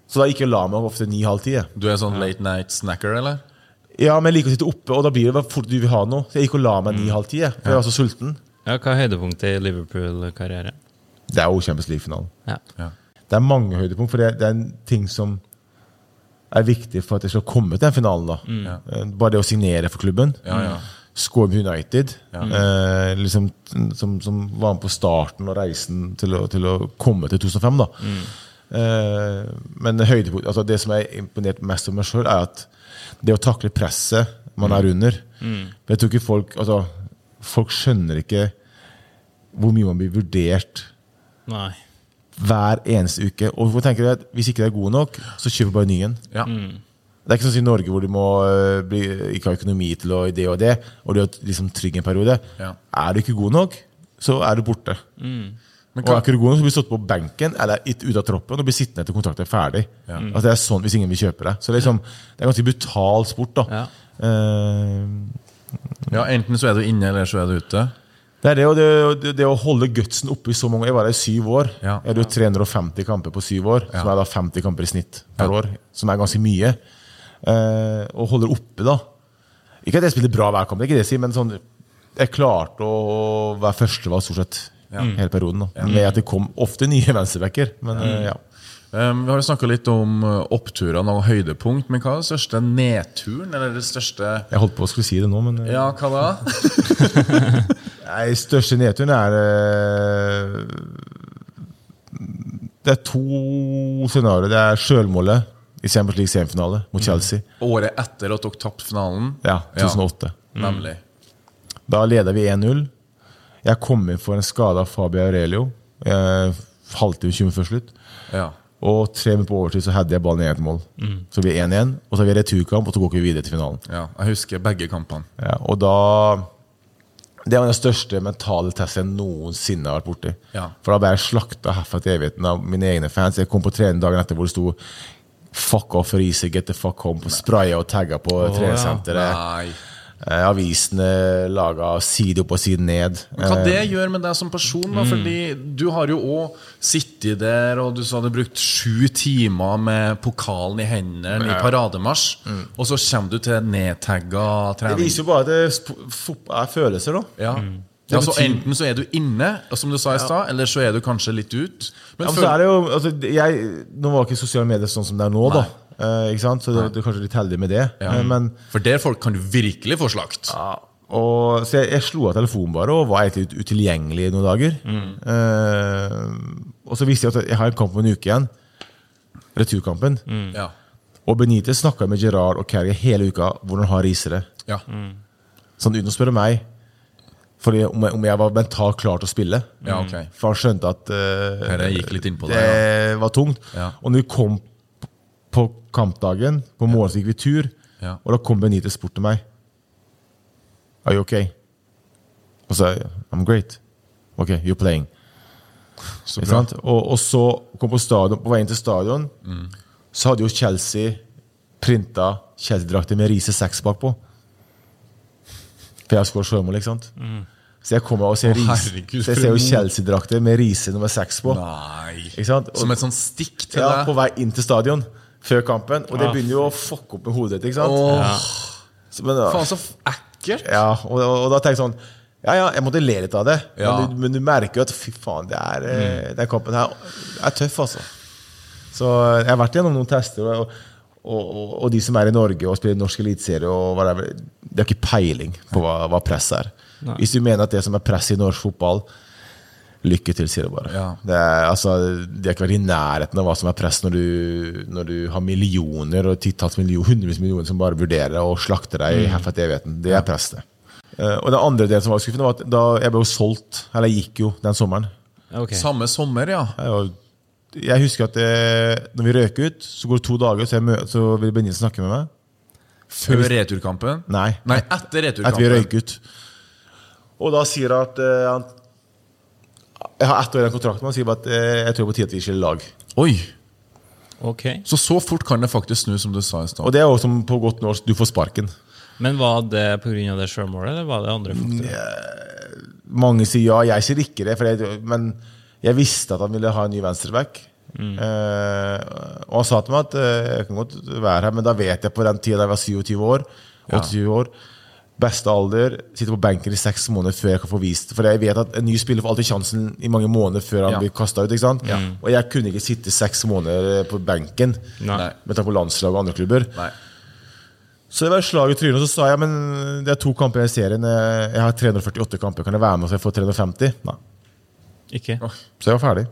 Så da gikk jeg og la meg ofte ni-halv ti. Du er sånn late night snacker, eller? Ja, men jeg liker å sitte oppe, og da blir det bare fort du vil ha noe. Så jeg gikk og la meg ni-halv ti, jeg, for jeg var så sulten. Ja, Hva er høydepunktet i Liverpool-karriere? Det er jo Champions League-finalen. Ja. Ja. Det er mange høydepunkt, for det, det er en ting som er viktig for at jeg skal komme til den finalen. da. Mm. Bare det å signere for klubben. Ja, ja. Score med United. Eh, liksom, som, som var med på starten og reisen til å, til å komme til 2005. da. Eh, men høydepunkt, altså det som er imponert mest over meg sjøl, er at det å takle presset man er under Jeg tror ikke folk altså, Folk skjønner ikke hvor mye man blir vurdert Nei. hver eneste uke. Og hvorfor tenker jeg at Hvis ikke det er god nok, så kjøper bare ny en. Ja. Det er ikke sånn som i Norge hvor du må øh, bli, ikke har økonomi til å det og det, og du er liksom trygg en periode. Ja. Er du ikke god nok, så er du borte. Men Og hva, er ikke du god nok, blir stått på benken eller ut ut av troppen og blir sittende til kontrakten er ferdig. Altså, det er sånn hvis ingen vil kjøpe det. Så liksom, det er ganske brutal sport. da. Ja. Uh, ja, enten så er du inne, eller så er du ute. det er det, og det, det, det å holde gutsen oppe i så mange Jeg var der i syv år. Ja. Jeg hadde jo 350 kamper på syv år, som er da 50 kamper i snitt per Ja. år. Som er ganske mye. Uh, og holder oppe, da. Ikke at jeg spiller bra hver kamp, det er ikke det jeg sier, men sånn, jeg klarte å være førstevalg stort sett hele perioden. da Med at det kom ofte nye venstrebacker. Men eh, ja. Um, vi har jo snakka litt om uh, oppturene og høydepunkt, men hva er den største nedturen? Eller det største Jeg holdt på å skulle si det nå, men eh, Ja, hva da? (laughs) Nei, største nedturen er eh, Det er to scenarioer. Det er sjølmålet i Champions League semifinale mot Chelsea. Året etter at dere tapte finalen? Ja, 2008. Nemlig. Da leder vi 1-0. Jeg kom inn for en skade av Fabio Aurelio. Eh, Halvtime 20 før slutt. Ja. Og tre minutter på overtid så hadde jeg ballen i eget mål. Så blir det 1-1, og så har vi returkamp, og så går vi videre til finalen. ja. Jeg husker begge kampene. Ja, og da Det var den største mentale testen jeg noensinne har vært borti. Ja. For da ble jeg slakta herfra til evigheten av mine egne fans. Jeg kom på trening dagen etter hvor det sto 'fuck off Riise, get the fuck home' spraya og tagga på treningssenteret. Nei. Eh, avisene laga side opp og side ned. Hva Eh, det gjør med deg som person? da? Fordi Du har jo òg sittet der, og du sa du hadde brukt sju timer med pokalen i hendene i parademarsj, og så kommer du til nedtagga det viser jo bare at det er følelser, da. Ja. Ja, så Enten så er du inne, som du sa i stad, eller så er du kanskje litt ut. Men, Ja, men så er det jo, altså, jeg, Nå var ikke sosiale medier sånn som det er nå, da. Eh, ikke sant? Så du det er kanskje litt heldig med det. Ja. Eh, men For der folk kan du virkelig få slakt. Ja, og, så jeg, jeg slo av telefonen bare og var egentlig ut- utilgjengelig i noen dager. Eh, og så visste jeg at jeg har en kamp om en uke igjen. Returkampen. Ja. Og Benitez snakka med Gerard og Carrie hele uka hvordan har risere. Ja. Mm. Sånn uten å spørre meg Fordi om jeg, om jeg var mentalt klar til å spille. ja, okay. For han skjønte at eh, Dette gikk litt inn på det deg, var tungt. Ja. Og når vi kom på kampdagen, på morgenen så gikk vi tur, Ja. og da kom Benitez bort til meg. Are you okay? Og så I'm great. Ok, you're playing. Så bra. Og, og så kom på stadion, på vei inn til stadion, så hadde jo Chelsea printa Chelsea-drakter med Riise 6 bakpå. For jeg har skåret sjømål, ikke sant? Så jeg kommer og ser, Å, herregud, så jeg ser jo Chelsea-drakter med Riise nummer 6 på. Nei. Ikke sant? Og- Som et sånn stikk til ja, på vei inn til stadion før kampen. Og det begynner jo å fucke opp med hodet ditt. ikke sant? Åh, Så, men, faen, så ekkelt. ja, og, og, og da tenkte jeg sånn Ja, ja, jeg måtte le litt av det. Ja. Men, du, men du merker jo at fy faen, det er, mm. den kampen her er tøff, altså. Så jeg har vært gjennom noen tester, og, og, og, og de som er i Norge og spiller norsk eliteserie, de har ikke peiling på hva, hva press er. Hvis du mener at det som er press i norsk fotball, Lykke til, sier jeg bare. Ja. Det, er, altså, det er ikke vært i nærheten av hva som er press når du, når du har millioner og titalls millioner, hundrevis millioner som bare vurderer og slakter deg Mm. til evigheten. Det er press, det. Eh, og den andre delen som var skuffende, var at da jeg ble jo solgt, eller jeg gikk jo den sommeren. Okay. Samme sommer, ja. Jeg, jeg husker at eh, når vi røk ut, så går det to dager, så, jeg mø så vil Benjamin snakke med meg. Før returkampen? Nei. Nei, etter returkampen. Etter vi røyk ut. Og da sier han at han, Jeg har ett år igjen i kontrakten, og han sier bare at eh, jeg tror det er på tide at vi skiller lag. Oi! Ok. Så så fort kan det faktisk snu, som du sa i stad. Og det er jo som på godt norsk, du får sparken. Men var det pga. det sjølmålet, eller var det andre faktorer? Mange sier ja, jeg sier ikke det, for jeg, men jeg visste at han ville ha en ny venstreback. Eh, og han sa til meg at eh, jeg kan godt være her, men da vet jeg på den tida da jeg var 27 år, 28 år Beste alder, sitter på benken i seks måneder før jeg kan få vist For jeg vet at en ny spiller får alltid sjansen i mange måneder før han Ja. blir kasta ut. ikke sant? Og jeg kunne ikke sitte seks måneder på benken Nei. med tanke på landslag og andre klubber. Nei. Så det var et slag i trynet, og så sa jeg men det er to kamper i serien. Jeg jeg har 348 kamper, kan jeg være med så jeg får 350? Nei. Ikke? Så jeg var ferdig.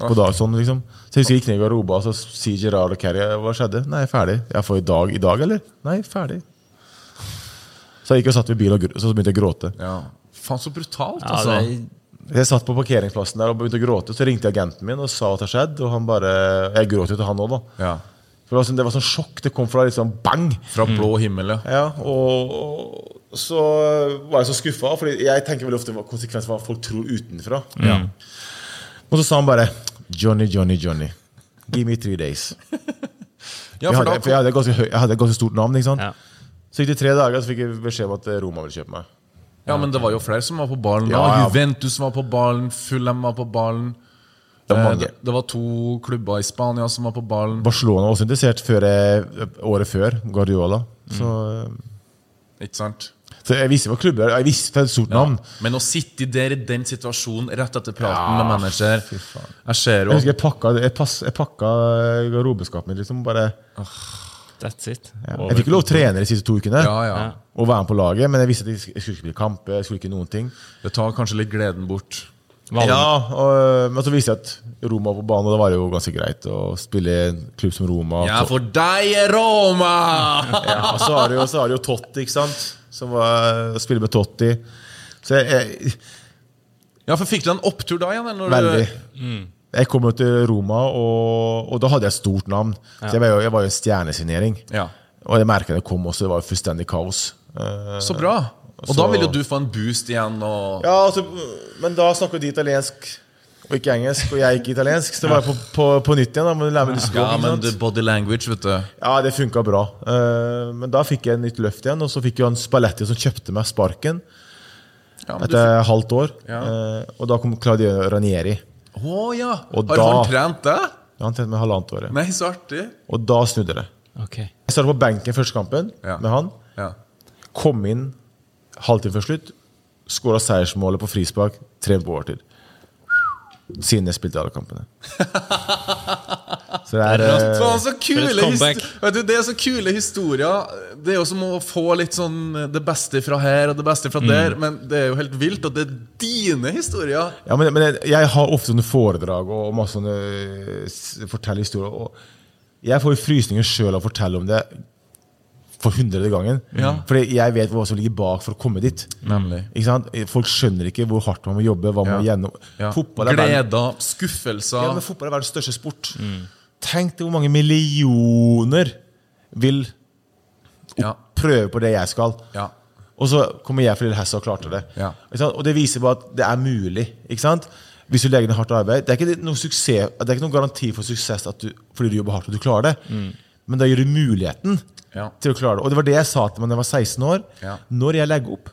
På dag, sånn, liksom. Så jeg husker jeg gikk ned i garderoben, og så sier Gerard og Kerry hva skjedde. Nei, ferdig. Jeg får i dag, i dag, eller? Nei, ferdig. Så jeg gikk og satt ved bilen og så begynte jeg å gråte. Ja. Faen, så brutalt, Ja, altså. det, Jeg satt på parkeringsplassen der og begynte å gråte. Så ringte jeg agenten min og sa det hadde skjedd. Og han bare Jeg gråt jo til han òg, da. Ja. For det var, sånn, det var sånn sjokk. Det kom fra liksom bang. Fra blå himmel, ja. Ja, og, og så var jeg så skuffa, for jeg tenker veldig ofte hva konsekvensen av hva folk tror utenfra. Og så sa han bare Johnny, Johnny, Johnny. Give me three days. ja jeg, for hadde, for jeg, hadde et ganske, jeg hadde et ganske stort navn. ikke sant? ja. Så gikk det tre dager, så fikk jeg beskjed om at eh, Roma ville kjøpe meg. ja, men det var jo flere som var på ballen. Ja, ja. Juventus var på ballen, Fulham var på ballen. Det var Eh, mange. Det, det var to klubber i Spania som var på ballen. Barcelona var også interessert før jeg, året før, Guardiola. Så, Ikke sant? så jeg visste hva klubber Jeg visste det er et stort Ja. navn. Men å sitte der i den situasjonen rett etter praten Ja, med manager. Jeg ser Jeg husker jeg pakka, jeg pass, jeg pakka garderobeskapet mitt. Liksom, bare, That's it. jeg fikk ikke lov å trene de siste to ukene. ja, ja. Ja. Og være med på laget, men jeg visste at jeg skulle ikke spille kamper. Jeg skulle ikke noen ting Det tar kanskje litt gleden bort. Var Ja, og, Men så visste jeg at Roma var på banen, og det var jo ganske greit å spille i en klubb som Roma. Ja, for deg er Roma! (laughs) Ja, og så har du jo, så har du jo Totti, ikke sant? Som var, spiller med Totti. Så jeg, jeg, Ja, for Fikk du en opptur da igjen? Eller? når veldig. Du, Jeg kom jo til Roma, og, og da hadde jeg et stort navn. Så jeg var jo, jeg var jo stjernesignering. ja. Og jeg merket det kom også, det var jo fullstendig kaos. Eh, Så bra. Og Så- da vil jo du få en boost igjen. Og... Ja, altså, Men da snakker de italiensk og ikke engelsk, og jeg ikke italiensk. Så det var jeg på, på, på nytt igjen. da, må lære meg språk, Ja, men the body language, vet du. Ja, det funka bra. Eh, men da fikk jeg en nytt løft igjen, og så fikk jeg en Spalletti som kjøpte meg sparken Ja, etter etter halvt år. Ja. Eh, og da kom Claudio Ranieri. Å ja! Og Har da- han trent deg? Han trent med halvannet året. Nei, så artig. Og da snudde det. Okay. Jeg startet på benken første kampen Ja. med han. Ja. Kom inn halvtime før slutt. Skåra seiersmålet på frispark tre på overtid. Siden jeg spilte alle kampene. (laughs) Så det er det er så kule du, Det er så kule historier. Det er jo som å få litt sånn det beste fra her og det beste fra der, men det er jo helt vilt at det er dine historier. Ja, men, men jeg, jeg har ofte sånne foredrag og masse sånne eh, forteller historier. Og jeg får jo frysninger sjøl av å fortelle om det for hundrede gangen. Ja. Fordi jeg vet hva som ligger bak for å komme dit. Nemlig. Ikke sant? Folk skjønner ikke hvor hardt man må jobbe. hva man må gjennom. Ja. Er Gleder, skuffelser. ja, men fotball er verdens største sport. Tenk deg hvor mange millioner vil Ja. prøve på det jeg skal. Ja. Og så kommer jeg Hessa og klarte det. Ja. Og det viser bare at det er mulig. Ikke sant? Hvis du legger ned hardt arbeid. Det er ikke noen, suksess, det er ikke noen garanti for suksess du, fordi du jobber hardt og du klarer det. Men da gir du muligheten Ja. til å klare det. Og det var det jeg sa til meg da jeg var 16 år. Ja. Når jeg legger opp,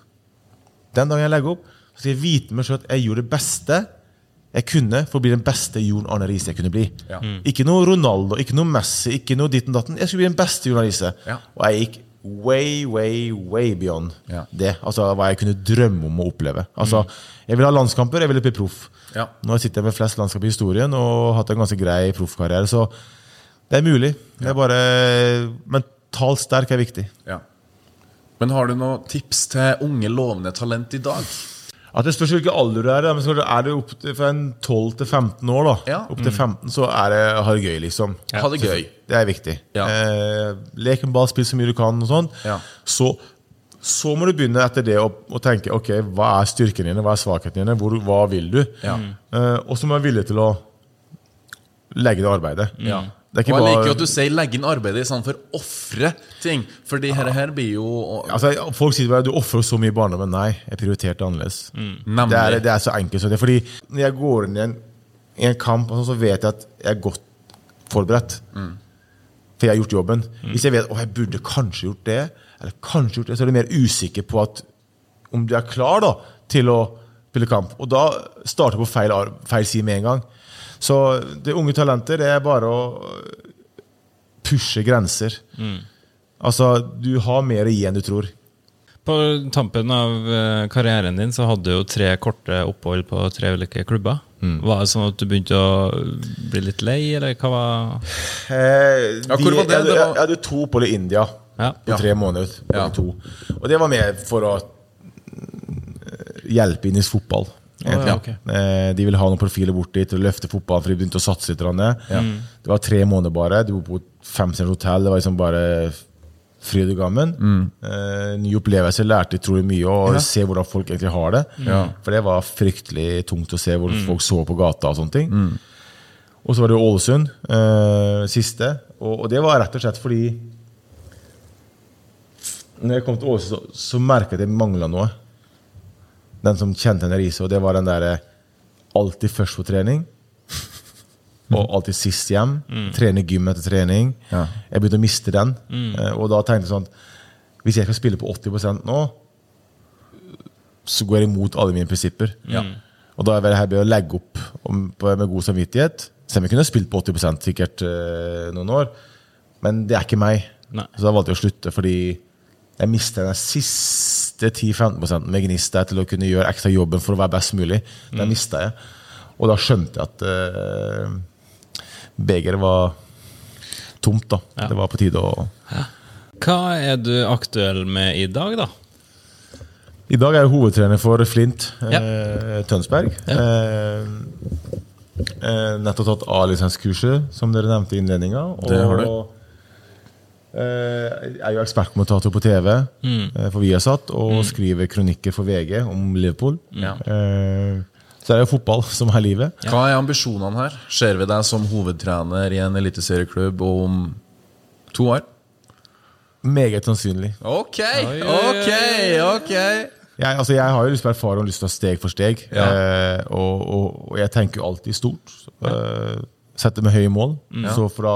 den dagen jeg legger opp, så skal jeg vite meg selv at jeg gjorde det beste jeg kunne for å bli den beste Jon Arne Riise jeg kunne bli. Ja. Ikke noe Ronaldo, ikke noe Messi, ikke noe ditt og datten. Jeg skulle bli den beste Jon Arne Riise. Ja. Og jeg gikk way, way, way beyond Ja. det. Altså hva jeg kunne drømme om å oppleve. Altså, Jeg ville ha landskamper, jeg ville bli proff. Ja. Nå sitter jeg med flest landskamper i historien og har hatt en ganske grei proffkarriere. Så det er mulig. Det er bare Mentalt sterk er viktig. Ja. Men har du noen tips til unge, lovende talent i dag? At Det spørs hvilken alder du er. Men er du opp til, fra en 12 til 15 år, da. Ja. Opp til 15 så er det ha det gøy, liksom. Ha det gøy. Det er viktig. Ja. Eh, lek med ball, spill så mye du kan. og sånn. Ja. Så, så må du begynne etter det å, å tenke ok, hva er styrkene dine, hva er svakhetene dine, Hvor, hva vil du? Ja. Eh, og så må du være villig til å legge det arbeidet. Ja. Det er ikke Og jeg liker jo at du sier 'legge inn arbeidet' i sånn for 'ofre ting'. For de her, her blir jo Altså, folk sier bare du ofrer så mye barndommen. Nei, jeg prioriterte annerledes. Mm. Det, er, det er så enkelt som det. Fordi når jeg går inn i en, i en kamp, altså, så vet jeg at jeg er godt forberedt. For jeg har gjort jobben. Hvis jeg vet at jeg burde kanskje gjort det, eller kanskje gjort det, så er du mer usikker på at om du er klar da, til å spille kamp. Og da starter du på feil, feil side med en gang. Så det unge talenter, det er bare å pushe grenser. Altså, du har mer å gi enn du tror. På tampen av eh, karrieren din så hadde du jo tre korte opphold på tre ulike klubber. Var det sånn at du begynte å bli litt lei, eller hva var Eh, Ja, hvor var det? Jeg, Det jeg hadde to opphold i India Ja. på tre måneder. Ja. To. Og det var mer for å hjelpe inn i fotball. Egentlig. ja, ok. Eh, De ville ha noen profiler bort dit og løfte fotballen, for de begynte å satse litt. grann. Det var tre måneder bare. Du bodde på femstjerners hotell. Det var liksom bare fryd og gammen. Eh, nye opplevelser. Lærte utrolig mye og Ja. se hvordan folk egentlig har det. Mm. For det var fryktelig tungt å se hvor folk så på gata og sånne ting. Og så var det Ålesund, eh, siste. Og, og det var rett og slett fordi Når jeg kom til Ålesund, så, så merka jeg at det mangla noe. Den som kjente henne Riise, og det var den derre alltid først på trening. Og alltid sist hjem. Trene gym etter trening. Ja. Jeg begynte å miste den. Mm. Og da tenkte jeg sånn Hvis jeg skal spille på 80 nå, så går jeg imot alle mine prinsipper. Og da er det her å legge opp med god samvittighet. Selv om jeg kunne spilt på 80 sikkert eh, noen år. Men det er ikke meg. Nei. Så da valgte jeg å slutte, fordi jeg mistet den siste 10-15 med gnist til å kunne gjøre ekstra jobben for å være best mulig. Den mista jeg. Og da skjønte jeg at uh, begeret var tomt. da. Ja. Det var på tide å Hva er du aktuell med i dag, da? I dag er jeg hovedtrener for Flint Ja. eh, Tønsberg. Ja. eh, nettopp tatt A-lisenskurset, som dere nevnte i innledninga. Det har du. Eh, jeg er jo ekspertkommentator på TV Mm. eh, for Viasat, og skriver kronikker for VG om Liverpool. Ja. Eh, så er det jo fotball (laughs) som er livet. Hva er ambisjonene her? Ser vi deg som hovedtrener i en eliteserieklubb om to år? Meget sannsynlig. Ok, oi, ok, ok. Jeg, altså, jeg har jo lyst på erfaring og lyst til å steg for steg. Ja. Eh, og, og, og jeg tenker jo alltid stort. Eh, setter meg høye mål. Så fra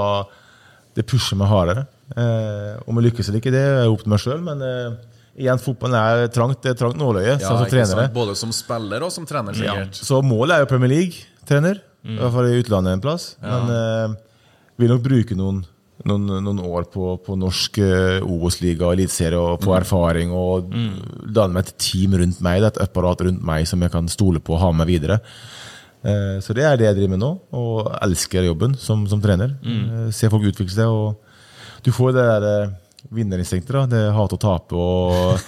Det pusher meg hardere. Eh, om jeg lykkes eller ikke, det er opp til meg sjøl. Men eh, igjen, fotballen er trangt. Det er trangt nåløye. Ja, sånn som trenere. sant? Både som spiller og som trener, Ja. Så målet er jo Premier League-trener. I hvert fall i utlandet en plass. Men eh, vil nok bruke noen, noen, noen år på, på norsk eh, Obos-liga og eliteserie og få erfaring og danne meg et team rundt meg, et apparat rundt meg som jeg kan stole på og ha med videre. Eh, så det er det jeg driver med nå, og elsker jobben som, som trener. Eh, se folk utvikle seg, og du får det der eh, vinnerinstinktet. da, Det hat å tape og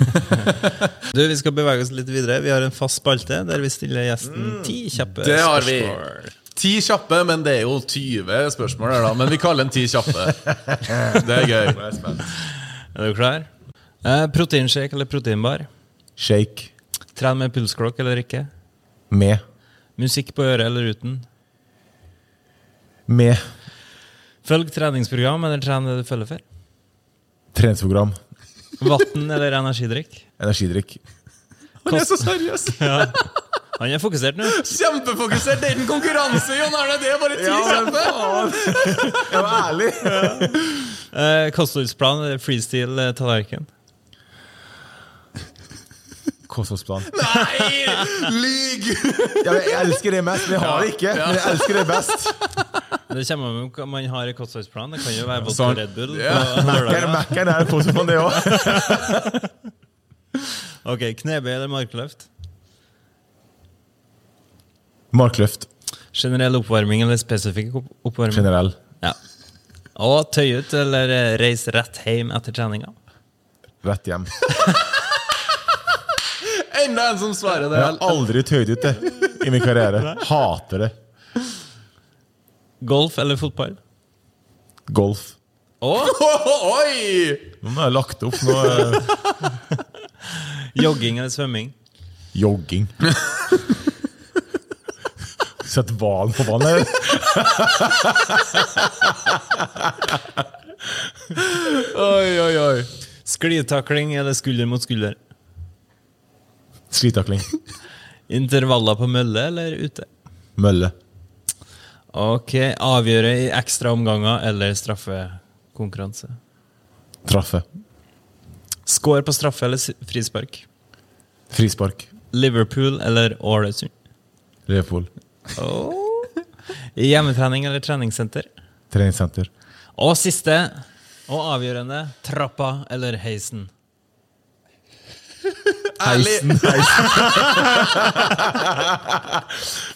(laughs) Du, Vi skal bevege oss litt videre. Vi har en fast spalte der vi stiller gjesten ti kjappe Det har vi. spørsmål. Ti kjappe, men det er jo 20 spørsmål her, da. Men vi kaller den ti kjappe. (laughs) Det er gøy. Er du klar? Eh, Proteinshake eller proteinbar? shake Tren med pulsklokk eller ikke? med. Musikk på øret eller uten? Med Følg treningsprogram eller tren det du følger for? treningsprogram. Vann eller energidrikk? Energidrikk. Han er så seriøs! (laughs) Ja. Han er fokusert nå. Kjempefokusert! Det er en konkurranse, Jon Arne! Det er bare ti kjappe! Jeg var ærlig! Eh, Kostholdsplan eller freestyle eh, tallerken? Kostholdsplan. Nei! Lyg! Ja, jeg elsker det mest, men jeg har det ikke. Men jeg elsker det best. Det kommer an på hva man har i kostholdsplan. Det kan jo være vodka Sånn. Red Bull. På Mac-en er kostholdsplan, det òg. (laughs) Ok, Knebøy eller markløft? Markløft. Generell oppvarming eller spesifikk oppvarming? Generell. Ja. Og tøy ut eller reise rett hjem etter treninga? Rett hjem. (laughs) enda en som svarer det. Jeg har aldri tøyd ut det i min karriere. Hater det. Golf eller fotball? Golf. Oh. (laughs) Oi! Nå har jeg lagt opp. Nå er jogging eller svømming? jogging. Sett hvalen på vannet. Oi, oi, oi. Sklitakling eller skulder mot skulder? Slitakling. (laughs) Intervaller på mølle eller ute? Mølle. Ok, Avgjøre i ekstra omganger eller straffekonkurranse? Traffe. Score på straffe eller frispark? Frispark. Liverpool eller Ålesund? Liverpool. Hjemmetrening eller treningssenter? Treningssenter. Og siste og avgjørende trappa eller heisen? Ærlig. (laughs)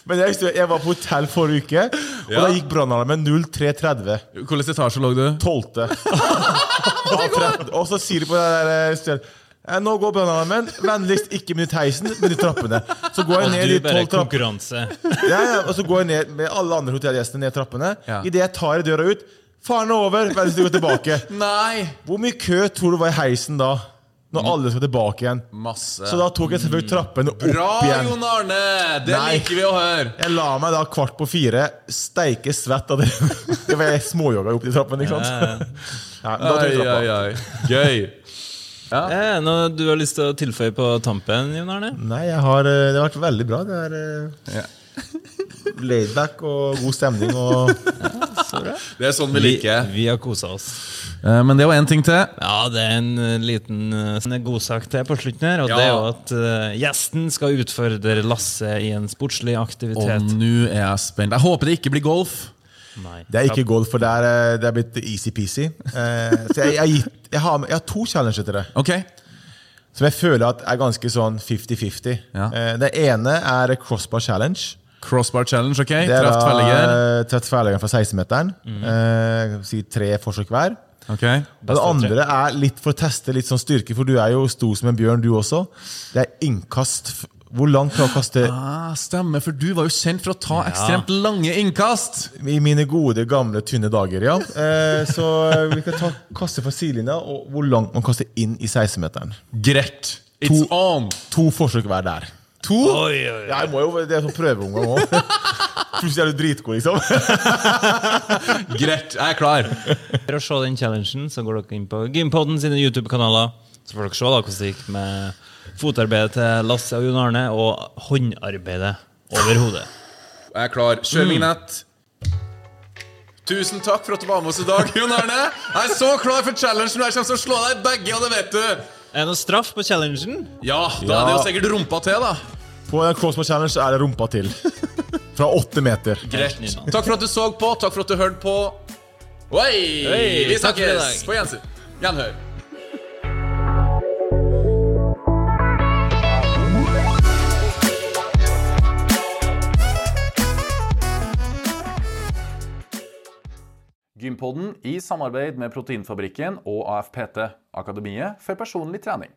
Men jeg, jeg var på hotell forrige uke, og Ja. da gikk brannalarmen 03.30. Hvilken etasje lå du? 12. (laughs) Og så sier de på det der eh, stedet Nå går brannalarmen. Vennligst ikke benytt heisen, benytt trappene. Så går jeg Og ned du de bare tolv trappene. konkurranse. Ja, ja, og så går jeg ned med alle andre hotellgjestene ned trappene. Ja. Idet jeg tar i døra ut Faren er over! Vennligst gå tilbake. Nei! Hvor mye kø tror du var i heisen da? Når alle skal tilbake igjen. Masse. Så da tok jeg selvfølgelig trappene opp Bra, igjen. Jon Arne! Det Nei. liker vi å høre. Jeg la meg da kvart på fire, steike svett av det. (laughs) Det var jeg småjogga opp de trappene. ikke sant? Ja, (laughs) da tok Oi, jeg trappa. oi, oi. Gøy. Eh, noe du har lyst til å tilføye på tampen, Jon Arne? Nei, jeg har, eh, det har vært veldig bra. Det er eh, Ja. Laidback og god stemning. Og Det er sånn vi liker. vi har kosa oss. Eh, Men det var én ting til. Ja, det er en eh, liten eh, sånn godsak til på slutten her. Og Ja. det er jo at gjesten skal utfordre Lasse i en sportslig aktivitet. Og nå er jeg spent. Jeg håper det ikke blir golf. Nei. det er ikke golf, for det er, det er blitt easy-peasy. Eh, så jeg, jeg, har jeg, har, jeg har to challenger til det, Okay. som jeg føler at er ganske sånn 50-50. Ja. Eh, det ene er crossbar challenge. Crossbar challenge, ok? Det er da, tverrliggeren fra 16-meteren. Eh, si tre forsøk hver. Okay. Og det andre er litt for å teste litt sånn styrke, for du er jo stor som en bjørn, du også. Det er innkast. Hvor langt kan du kaste Ah, stemmer, for du var jo kjent for å ta ekstremt lange innkast. i mine gode, gamle, tynne dager, ja. Eh, så eh, vi kan ta kaste fra sidelinja, og hvor langt man kaster inn i 16-meteren. Greit. It's on. To forsøk hver der. To. Oi, oi, oi. Ja, jeg må jo, Det er sånn prøveomgang òg. (laughs) Plutselig er du dritgod, liksom. (laughs) Greit, jeg er klar. For å se den challengen så går dere inn på Gympodden sine YouTube-kanaler. Så får dere se da hvordan det gikk med fotarbeidet til Lasse og Jon Arne, og håndarbeidet over hodet. Jeg er klar. Kjør vignett. Tusen takk for at du var med oss i dag, Jon Arne. Jeg er så klar for challengen. Jeg kommer til å slå deg begge, og det vet du. Er det noe straff på challengen? Ja, da er det jo sikkert rumpa til, da. På en crossbar challenge er det rumpa til. Fra åtte meter. Greit. Takk for at du så på. Takk for at du hørte på. Oi! Hei, Vi snakkes på gjensyn. Gjenhør. Gympodden i samarbeid med Proteinfabrikken og AFPT, Akademiet for personlig trening.